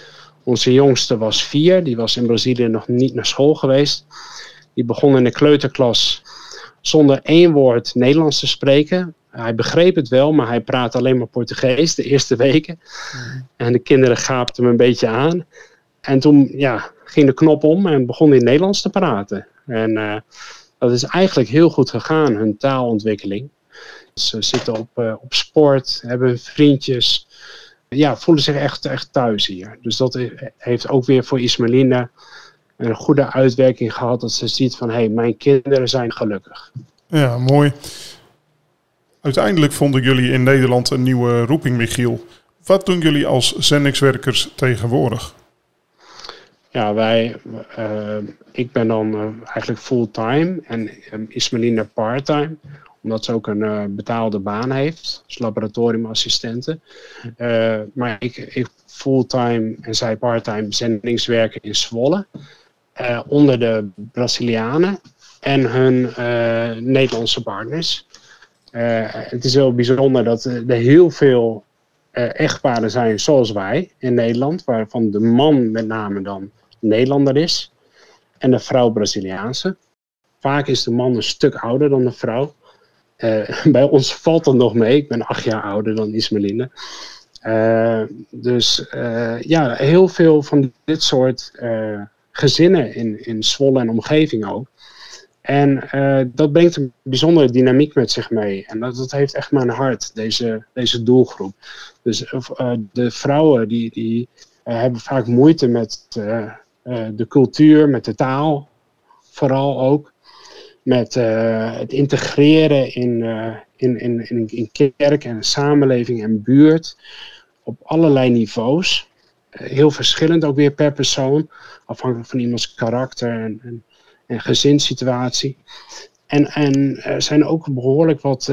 onze jongste, was vier. Die was in Brazilië nog niet naar school geweest. Die begon in de kleuterklas zonder één woord Nederlands te spreken. Hij begreep het wel, maar hij praatte alleen maar Portugees de eerste weken. Mm. En de kinderen gaapten hem een beetje aan. En toen ja, ging de knop om en begon hij Nederlands te praten. En uh, dat is eigenlijk heel goed gegaan, hun taalontwikkeling. Ze zitten op, uh, op sport, hebben vriendjes. Ja, voelen zich echt, echt thuis hier. Dus dat heeft ook weer voor Ismaline een goede uitwerking gehad. Dat ze ziet van, hé, hey, mijn kinderen zijn gelukkig. Ja, mooi. Uiteindelijk vonden jullie in Nederland een nieuwe roeping, Michiel. Wat doen jullie als zendingswerkers tegenwoordig? Ja, wij, uh, ik ben dan uh, eigenlijk fulltime en um, Ismelina parttime, omdat ze ook een uh, betaalde baan heeft als laboratoriumassistente. maar ik, ik fulltime en zij parttime zendingswerken in Zwolle. Uh, onder de Brazilianen en hun Nederlandse partners. Het is wel bijzonder dat er heel veel echtparen zijn zoals wij in Nederland, waarvan de man met name dan Nederlander is en de vrouw Braziliaanse. Vaak is de man een stuk ouder dan de vrouw. bij ons valt dat nog mee. Ik ben acht jaar ouder dan Ismeline. dus ja, heel veel van dit soort gezinnen in, in Zwolle en omgeving ook. En dat brengt een bijzondere dynamiek met zich mee. En dat, dat heeft echt mijn hart, deze, deze doelgroep. Dus de vrouwen die, die hebben vaak moeite met de cultuur, met de taal, vooral ook. Met het integreren in, in, in, in, in kerk en samenleving en buurt op allerlei niveaus. heel verschillend ook weer per persoon. Afhankelijk van iemands karakter en, en, gezinssituatie. En, en er zijn ook behoorlijk wat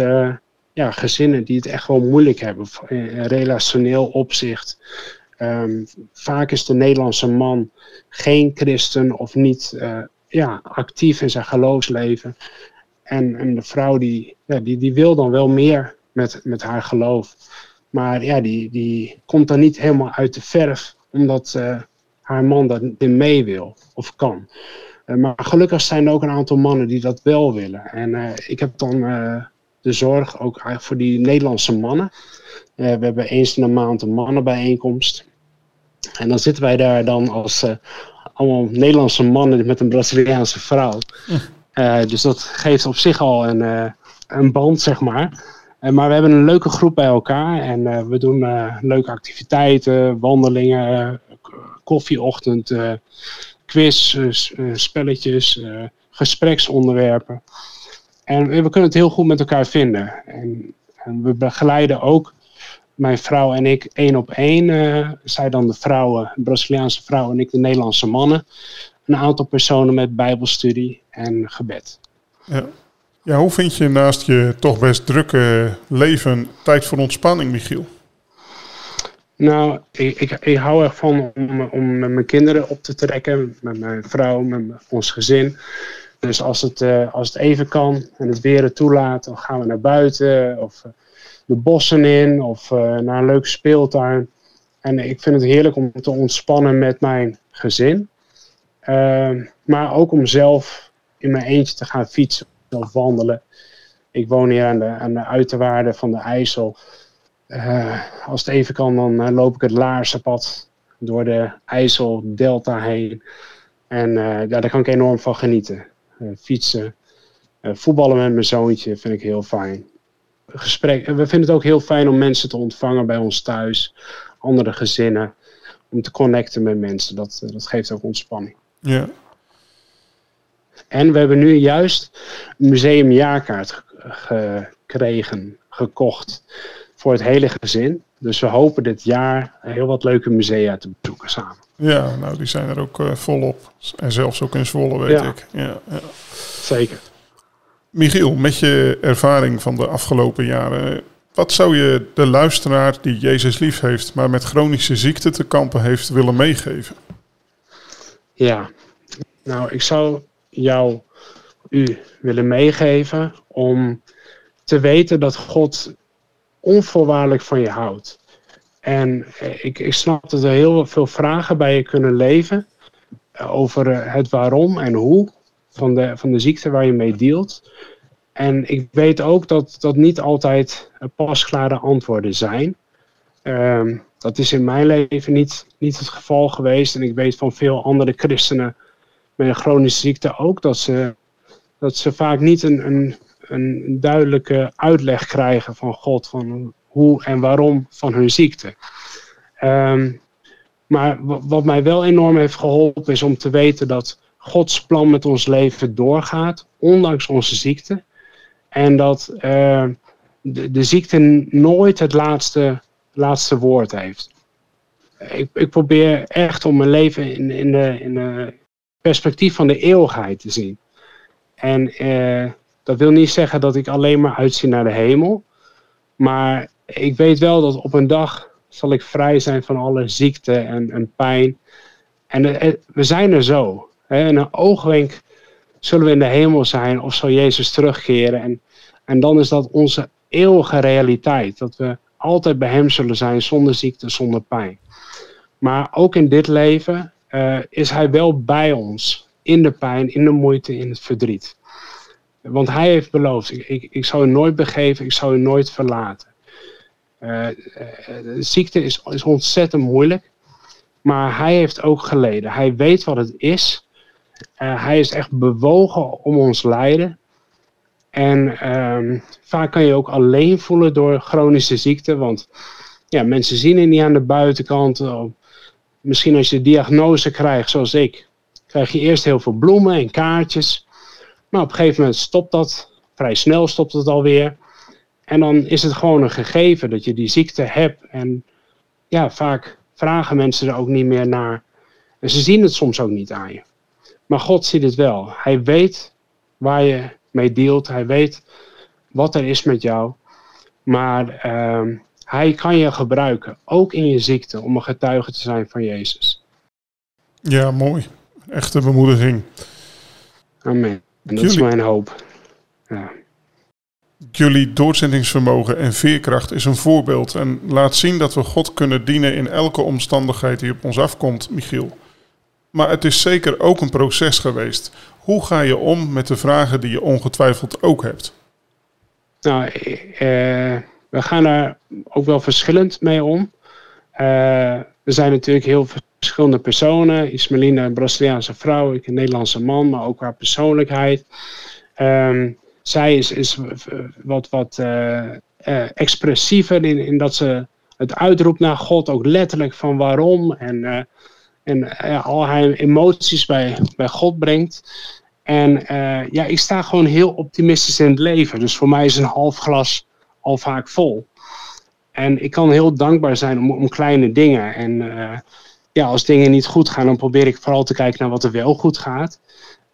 ja, gezinnen die het echt wel moeilijk hebben relationeel opzicht. Um, vaak is de Nederlandse man geen christen of niet ja, actief in zijn geloofsleven. En, en de vrouw die, ja, die, die wil dan wel meer met, met haar geloof. Maar ja, die, die komt dan niet helemaal uit de verf, omdat uh, haar man dat niet mee wil of kan. Uh, maar gelukkig zijn er ook een aantal mannen die dat wel willen. En uh, ik heb dan de zorg ook voor die Nederlandse mannen. we hebben eens in de maand een mannenbijeenkomst. En dan zitten wij daar dan als allemaal Nederlandse mannen met een Braziliaanse vrouw. Hm. dus dat geeft op zich al een, een band, zeg maar. Uh, maar we hebben een leuke groep bij elkaar en we doen leuke activiteiten, wandelingen, koffieochtend, quiz, spelletjes, gespreksonderwerpen. En we kunnen het heel goed met elkaar vinden. En, en we begeleiden ook mijn vrouw en ik één op één. zij dan de vrouwen, de Braziliaanse vrouwen en ik de Nederlandse mannen. Een aantal personen met bijbelstudie en gebed. Ja. Ja, hoe vind je naast je toch best drukke leven tijd voor ontspanning, Michiel? Nou, ik, ik, ik hou ervan om, om met mijn kinderen op te trekken, met mijn vrouw, met ons gezin. Dus als het, uh, als het even kan en het weer het toelaat, dan gaan we naar buiten of uh, de bossen in of uh, naar een leuke speeltuin. En ik vind het heerlijk om te ontspannen met mijn gezin. maar ook om zelf in mijn eentje te gaan fietsen of wandelen. Ik woon hier aan de, aan de uiterwaarden van de IJssel. Uh, als het even kan, dan uh, loop ik het Laarsenpad door de IJsseldelta heen. En daar kan ik enorm van genieten. fietsen, voetballen met mijn zoontje vind ik heel fijn. Gesprek, we vinden het ook heel fijn om mensen te ontvangen bij ons thuis. Andere gezinnen. Om te connecten met mensen. Dat, dat geeft ook ontspanning. Ja, en we hebben nu juist een museumjaarkaart gekregen, gekocht voor het hele gezin. Dus we hopen dit jaar heel wat leuke musea te bezoeken samen. Ja, nou die zijn er ook uh, volop. En zelfs ook in Zwolle, weet ik. Ja, ja. Zeker. Michiel, met je ervaring van de afgelopen jaren, wat zou je de luisteraar die Jezus lief heeft, maar met chronische ziekte te kampen heeft, willen meegeven? Ja, nou, ik zou jou, u willen meegeven om te weten dat God onvoorwaardelijk van je houdt. En eh, ik, ik snap dat er heel veel vragen bij je kunnen leven eh, over eh, het waarom en hoe van de, van de ziekte waar je mee dealt. En ik weet ook dat dat niet altijd pasklare antwoorden zijn. Uh, dat is in mijn leven niet, niet het geval geweest. En ik weet van veel andere christenen met een chronische ziekte ook, dat ze, dat ze vaak niet een, een, een duidelijke uitleg krijgen van God, van hoe en waarom van hun ziekte. Ehm, maar wat mij wel enorm heeft geholpen is om te weten dat Gods plan met ons leven doorgaat, ondanks onze ziekte. En dat uh, de, de, ziekte nooit het laatste, laatste woord heeft. Ik, ik probeer echt om mijn leven in, in, de, in, de, perspectief van de eeuwigheid te zien. En eh, dat wil niet zeggen dat ik alleen maar uitzie naar de hemel. Maar ik weet wel dat op een dag zal ik vrij zijn van alle ziekte en, en pijn. En eh, we zijn er zo. In een oogwenk zullen we in de hemel zijn of zal Jezus terugkeren. En, en dan is dat onze eeuwige realiteit. Dat we altijd bij Hem zullen zijn zonder ziekte, zonder pijn. Maar ook in dit leven uh, is hij wel bij ons. In de pijn, in de moeite, in het verdriet. Want hij heeft beloofd, ik, ik, ik zal u nooit begeven, ik zal u nooit verlaten. Uh, de ziekte is, is ontzettend moeilijk. Maar hij heeft ook geleden. Hij weet wat het is. Uh, hij is echt bewogen om ons lijden. En um, vaak kan je ook alleen voelen door chronische ziekte. Want ja, mensen zien het niet aan de buitenkant misschien als je de diagnose krijgt, zoals ik, krijg je eerst heel veel bloemen en kaartjes. Maar op een gegeven moment stopt dat, vrij snel stopt het alweer. En dan is het gewoon een gegeven dat je die ziekte hebt. En ja, vaak vragen mensen er ook niet meer naar. En ze zien het soms ook niet aan je. Maar God ziet het wel. Hij weet waar je mee dealt. Hij weet wat er is met jou. Maar ehm, hij kan je gebruiken, ook in je ziekte, om een getuige te zijn van Jezus. Ja, mooi. Echte bemoediging. Amen. En dat is mijn hoop. Ja. Jullie doorzettingsvermogen en veerkracht is een voorbeeld en laat zien dat we God kunnen dienen in elke omstandigheid die op ons afkomt, Michiel. Maar het is zeker ook een proces geweest. Hoe ga je om met de vragen die je ongetwijfeld ook hebt? Nou, eh, we gaan daar ook wel verschillend mee om. Uh, er zijn natuurlijk heel verschillende personen. Ismelina, een Braziliaanse vrouw, ik een Nederlandse man, maar ook haar persoonlijkheid. Um, zij is, is wat, wat uh, uh, expressiever in, in dat ze het uitroept naar God, ook letterlijk van waarom. En, uh, en al haar emoties bij, bij God brengt. En ja, ik sta gewoon heel optimistisch in het leven. Dus voor mij is een half glas al vaak vol. En ik kan heel dankbaar zijn om, om kleine dingen. En ja, als dingen niet goed gaan, dan probeer ik vooral te kijken naar wat er wel goed gaat.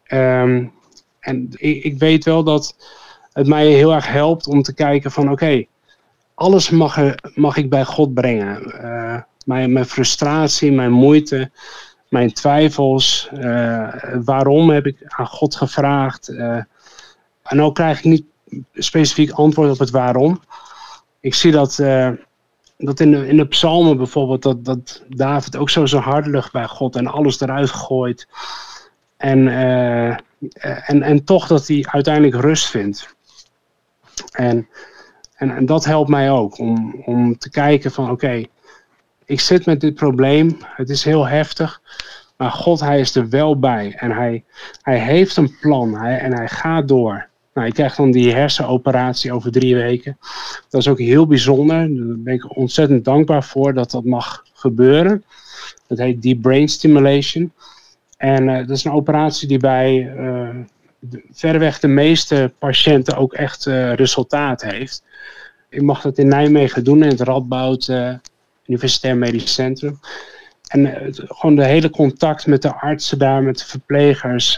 Um, en ik, weet wel dat het mij heel erg helpt om te kijken van oké, alles mag, mag ik bij God brengen. Uh, mijn, mijn frustratie, mijn moeite, mijn twijfels. Uh, waarom heb ik aan God gevraagd? Uh, en ook krijg ik niet specifiek antwoord op het waarom. Ik zie dat, dat in, de, in de psalmen bijvoorbeeld, dat, dat David ook zo zijn hart lucht bij God en alles eruit gooit. En, en, en toch dat hij uiteindelijk rust vindt. En, en, en dat helpt mij ook om, om te kijken van oké, ik zit met dit probleem, het is heel heftig, maar God hij is er wel bij en hij, hij heeft een plan hij, en hij gaat door. Nou, ik krijg dan die hersenoperatie over drie weken. Dat is ook heel bijzonder. Daar ben ik ontzettend dankbaar voor dat dat mag gebeuren. Dat heet deep brain stimulation. En uh, dat is een operatie die bij uh, verreweg de meeste patiënten ook echt uh, resultaat heeft. Ik mag dat in Nijmegen doen in het Radboud Universitair Medisch Centrum. En uh, gewoon de hele contact met de artsen daar, met de verplegers,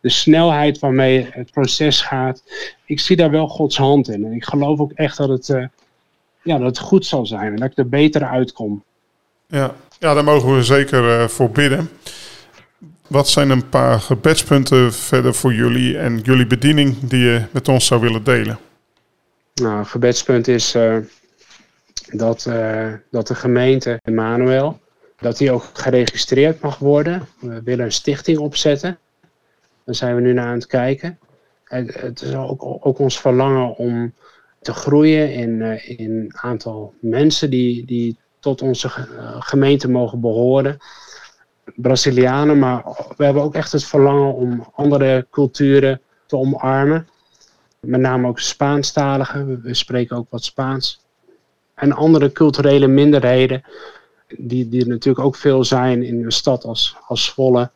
de snelheid waarmee het proces gaat. Ik zie daar wel Gods hand in. En ik geloof ook echt dat het, ja, dat het goed zal zijn en dat ik er beter uitkom. Ja, ja daar mogen we zeker voor bidden. Wat zijn een paar gebedspunten verder voor jullie en jullie bediening die je met ons zou willen delen? Nou, gebedspunt is dat, uh, dat de gemeente Emmanuel, dat die ook geregistreerd mag worden. We willen een stichting opzetten. Daar zijn we nu naar aan het kijken. Het, is ook, ook, ons verlangen om te groeien in, uh, in aantal mensen die, die tot onze gemeente mogen behoren. Brazilianen, maar we hebben ook echt het verlangen om andere culturen te omarmen. Met name ook Spaanstaligen, we spreken ook wat Spaans. En andere culturele minderheden, die, die natuurlijk ook veel zijn in een stad als, als Zwolle.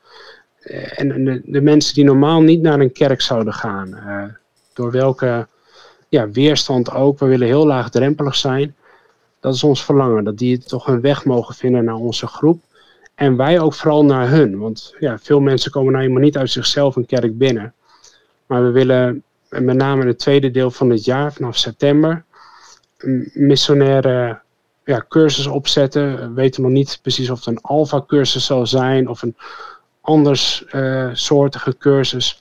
Eh, en de, de mensen die normaal niet naar een kerk zouden gaan. Uh, door welke ja, weerstand ook, we willen heel laagdrempelig zijn. Dat is ons verlangen, dat die toch een weg mogen vinden naar onze groep. En wij ook vooral naar hun. Want ja, veel mensen komen nou helemaal niet uit zichzelf een kerk binnen. Maar we willen met name het tweede deel van het jaar, vanaf september, missionaire ja, cursus opzetten. We weten nog niet precies of het een alfa-cursus zal zijn of een anders uh, soortige cursus.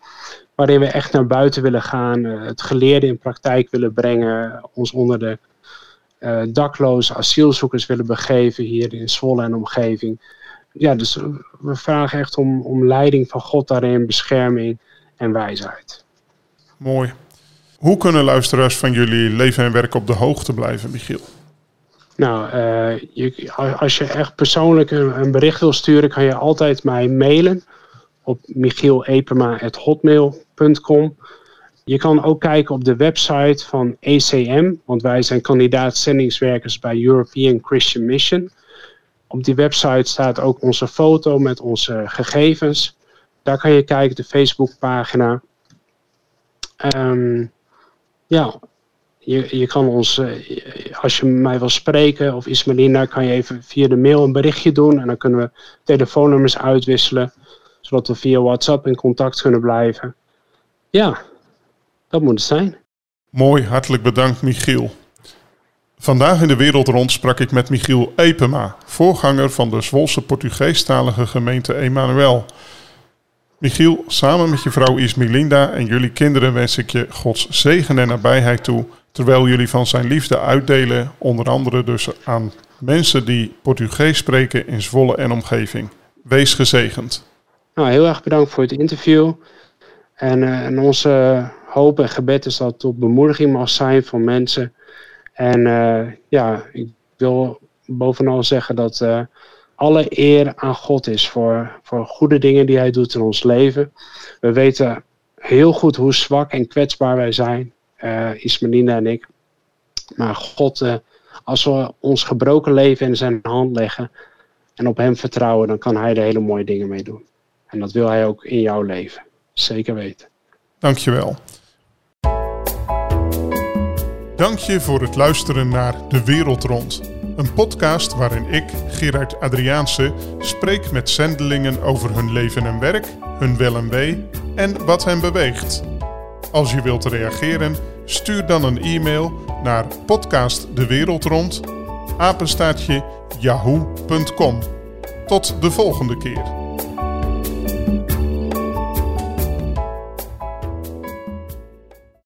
Waarin we echt naar buiten willen gaan, uh, het geleerde in praktijk willen brengen, ons onder de uh, dakloze asielzoekers willen begeven hier in Zwolle en omgeving ja, dus we vragen echt om, om leiding van God daarin, bescherming en wijsheid. Mooi. Hoe kunnen luisteraars van jullie leven en werk op de hoogte blijven, Michiel? Nou, uh, je, als je echt persoonlijk een, een, bericht wil sturen, kan je altijd mij mailen op michielepema.hotmail.com. Je kan ook kijken op de website van ECM, want wij zijn kandidaat zendingswerkers bij European Christian Mission. Op die website staat ook onze foto met onze gegevens. Daar kan je kijken, de Facebookpagina. Um, ja, je, je kan ons, als je mij wil spreken of Ismelina, kan je even via de mail een berichtje doen. En dan kunnen we telefoonnummers uitwisselen, zodat we via WhatsApp in contact kunnen blijven. Ja, dat moet het zijn. Mooi, hartelijk bedankt Michiel. Vandaag in de wereld rond sprak ik met Michiel Epema, voorganger van de Zwolse Portugeestalige gemeente Emanuel. Michiel, samen met je vrouw Ismelinda en jullie kinderen wens ik je Gods zegen en nabijheid toe, terwijl jullie van zijn liefde uitdelen, onder andere dus aan mensen die Portugees spreken in Zwolle en omgeving. Wees gezegend. Nou, heel erg bedankt voor het interview. En, en onze hoop en gebed is dat het tot bemoediging mag zijn voor mensen en uh, ja, ik wil bovenal zeggen dat uh, alle eer aan God is voor, voor goede dingen die Hij doet in ons leven. We weten heel goed hoe zwak en kwetsbaar wij zijn, uh, en ik. Maar God, als we ons gebroken leven in zijn hand leggen en op Hem vertrouwen, dan kan Hij er hele mooie dingen mee doen. En dat wil Hij ook in jouw leven. Zeker weten. Dankjewel. Dank je voor het luisteren naar De Wereld Rond. Een podcast waarin ik, Gerard Adriaanse, spreek met zendelingen over hun leven en werk, hun wel en wee en wat hen beweegt. Als je wilt reageren, stuur dan een e-mail naar podcastdewereldrond apenstaatje yahoo.com. Tot de volgende keer.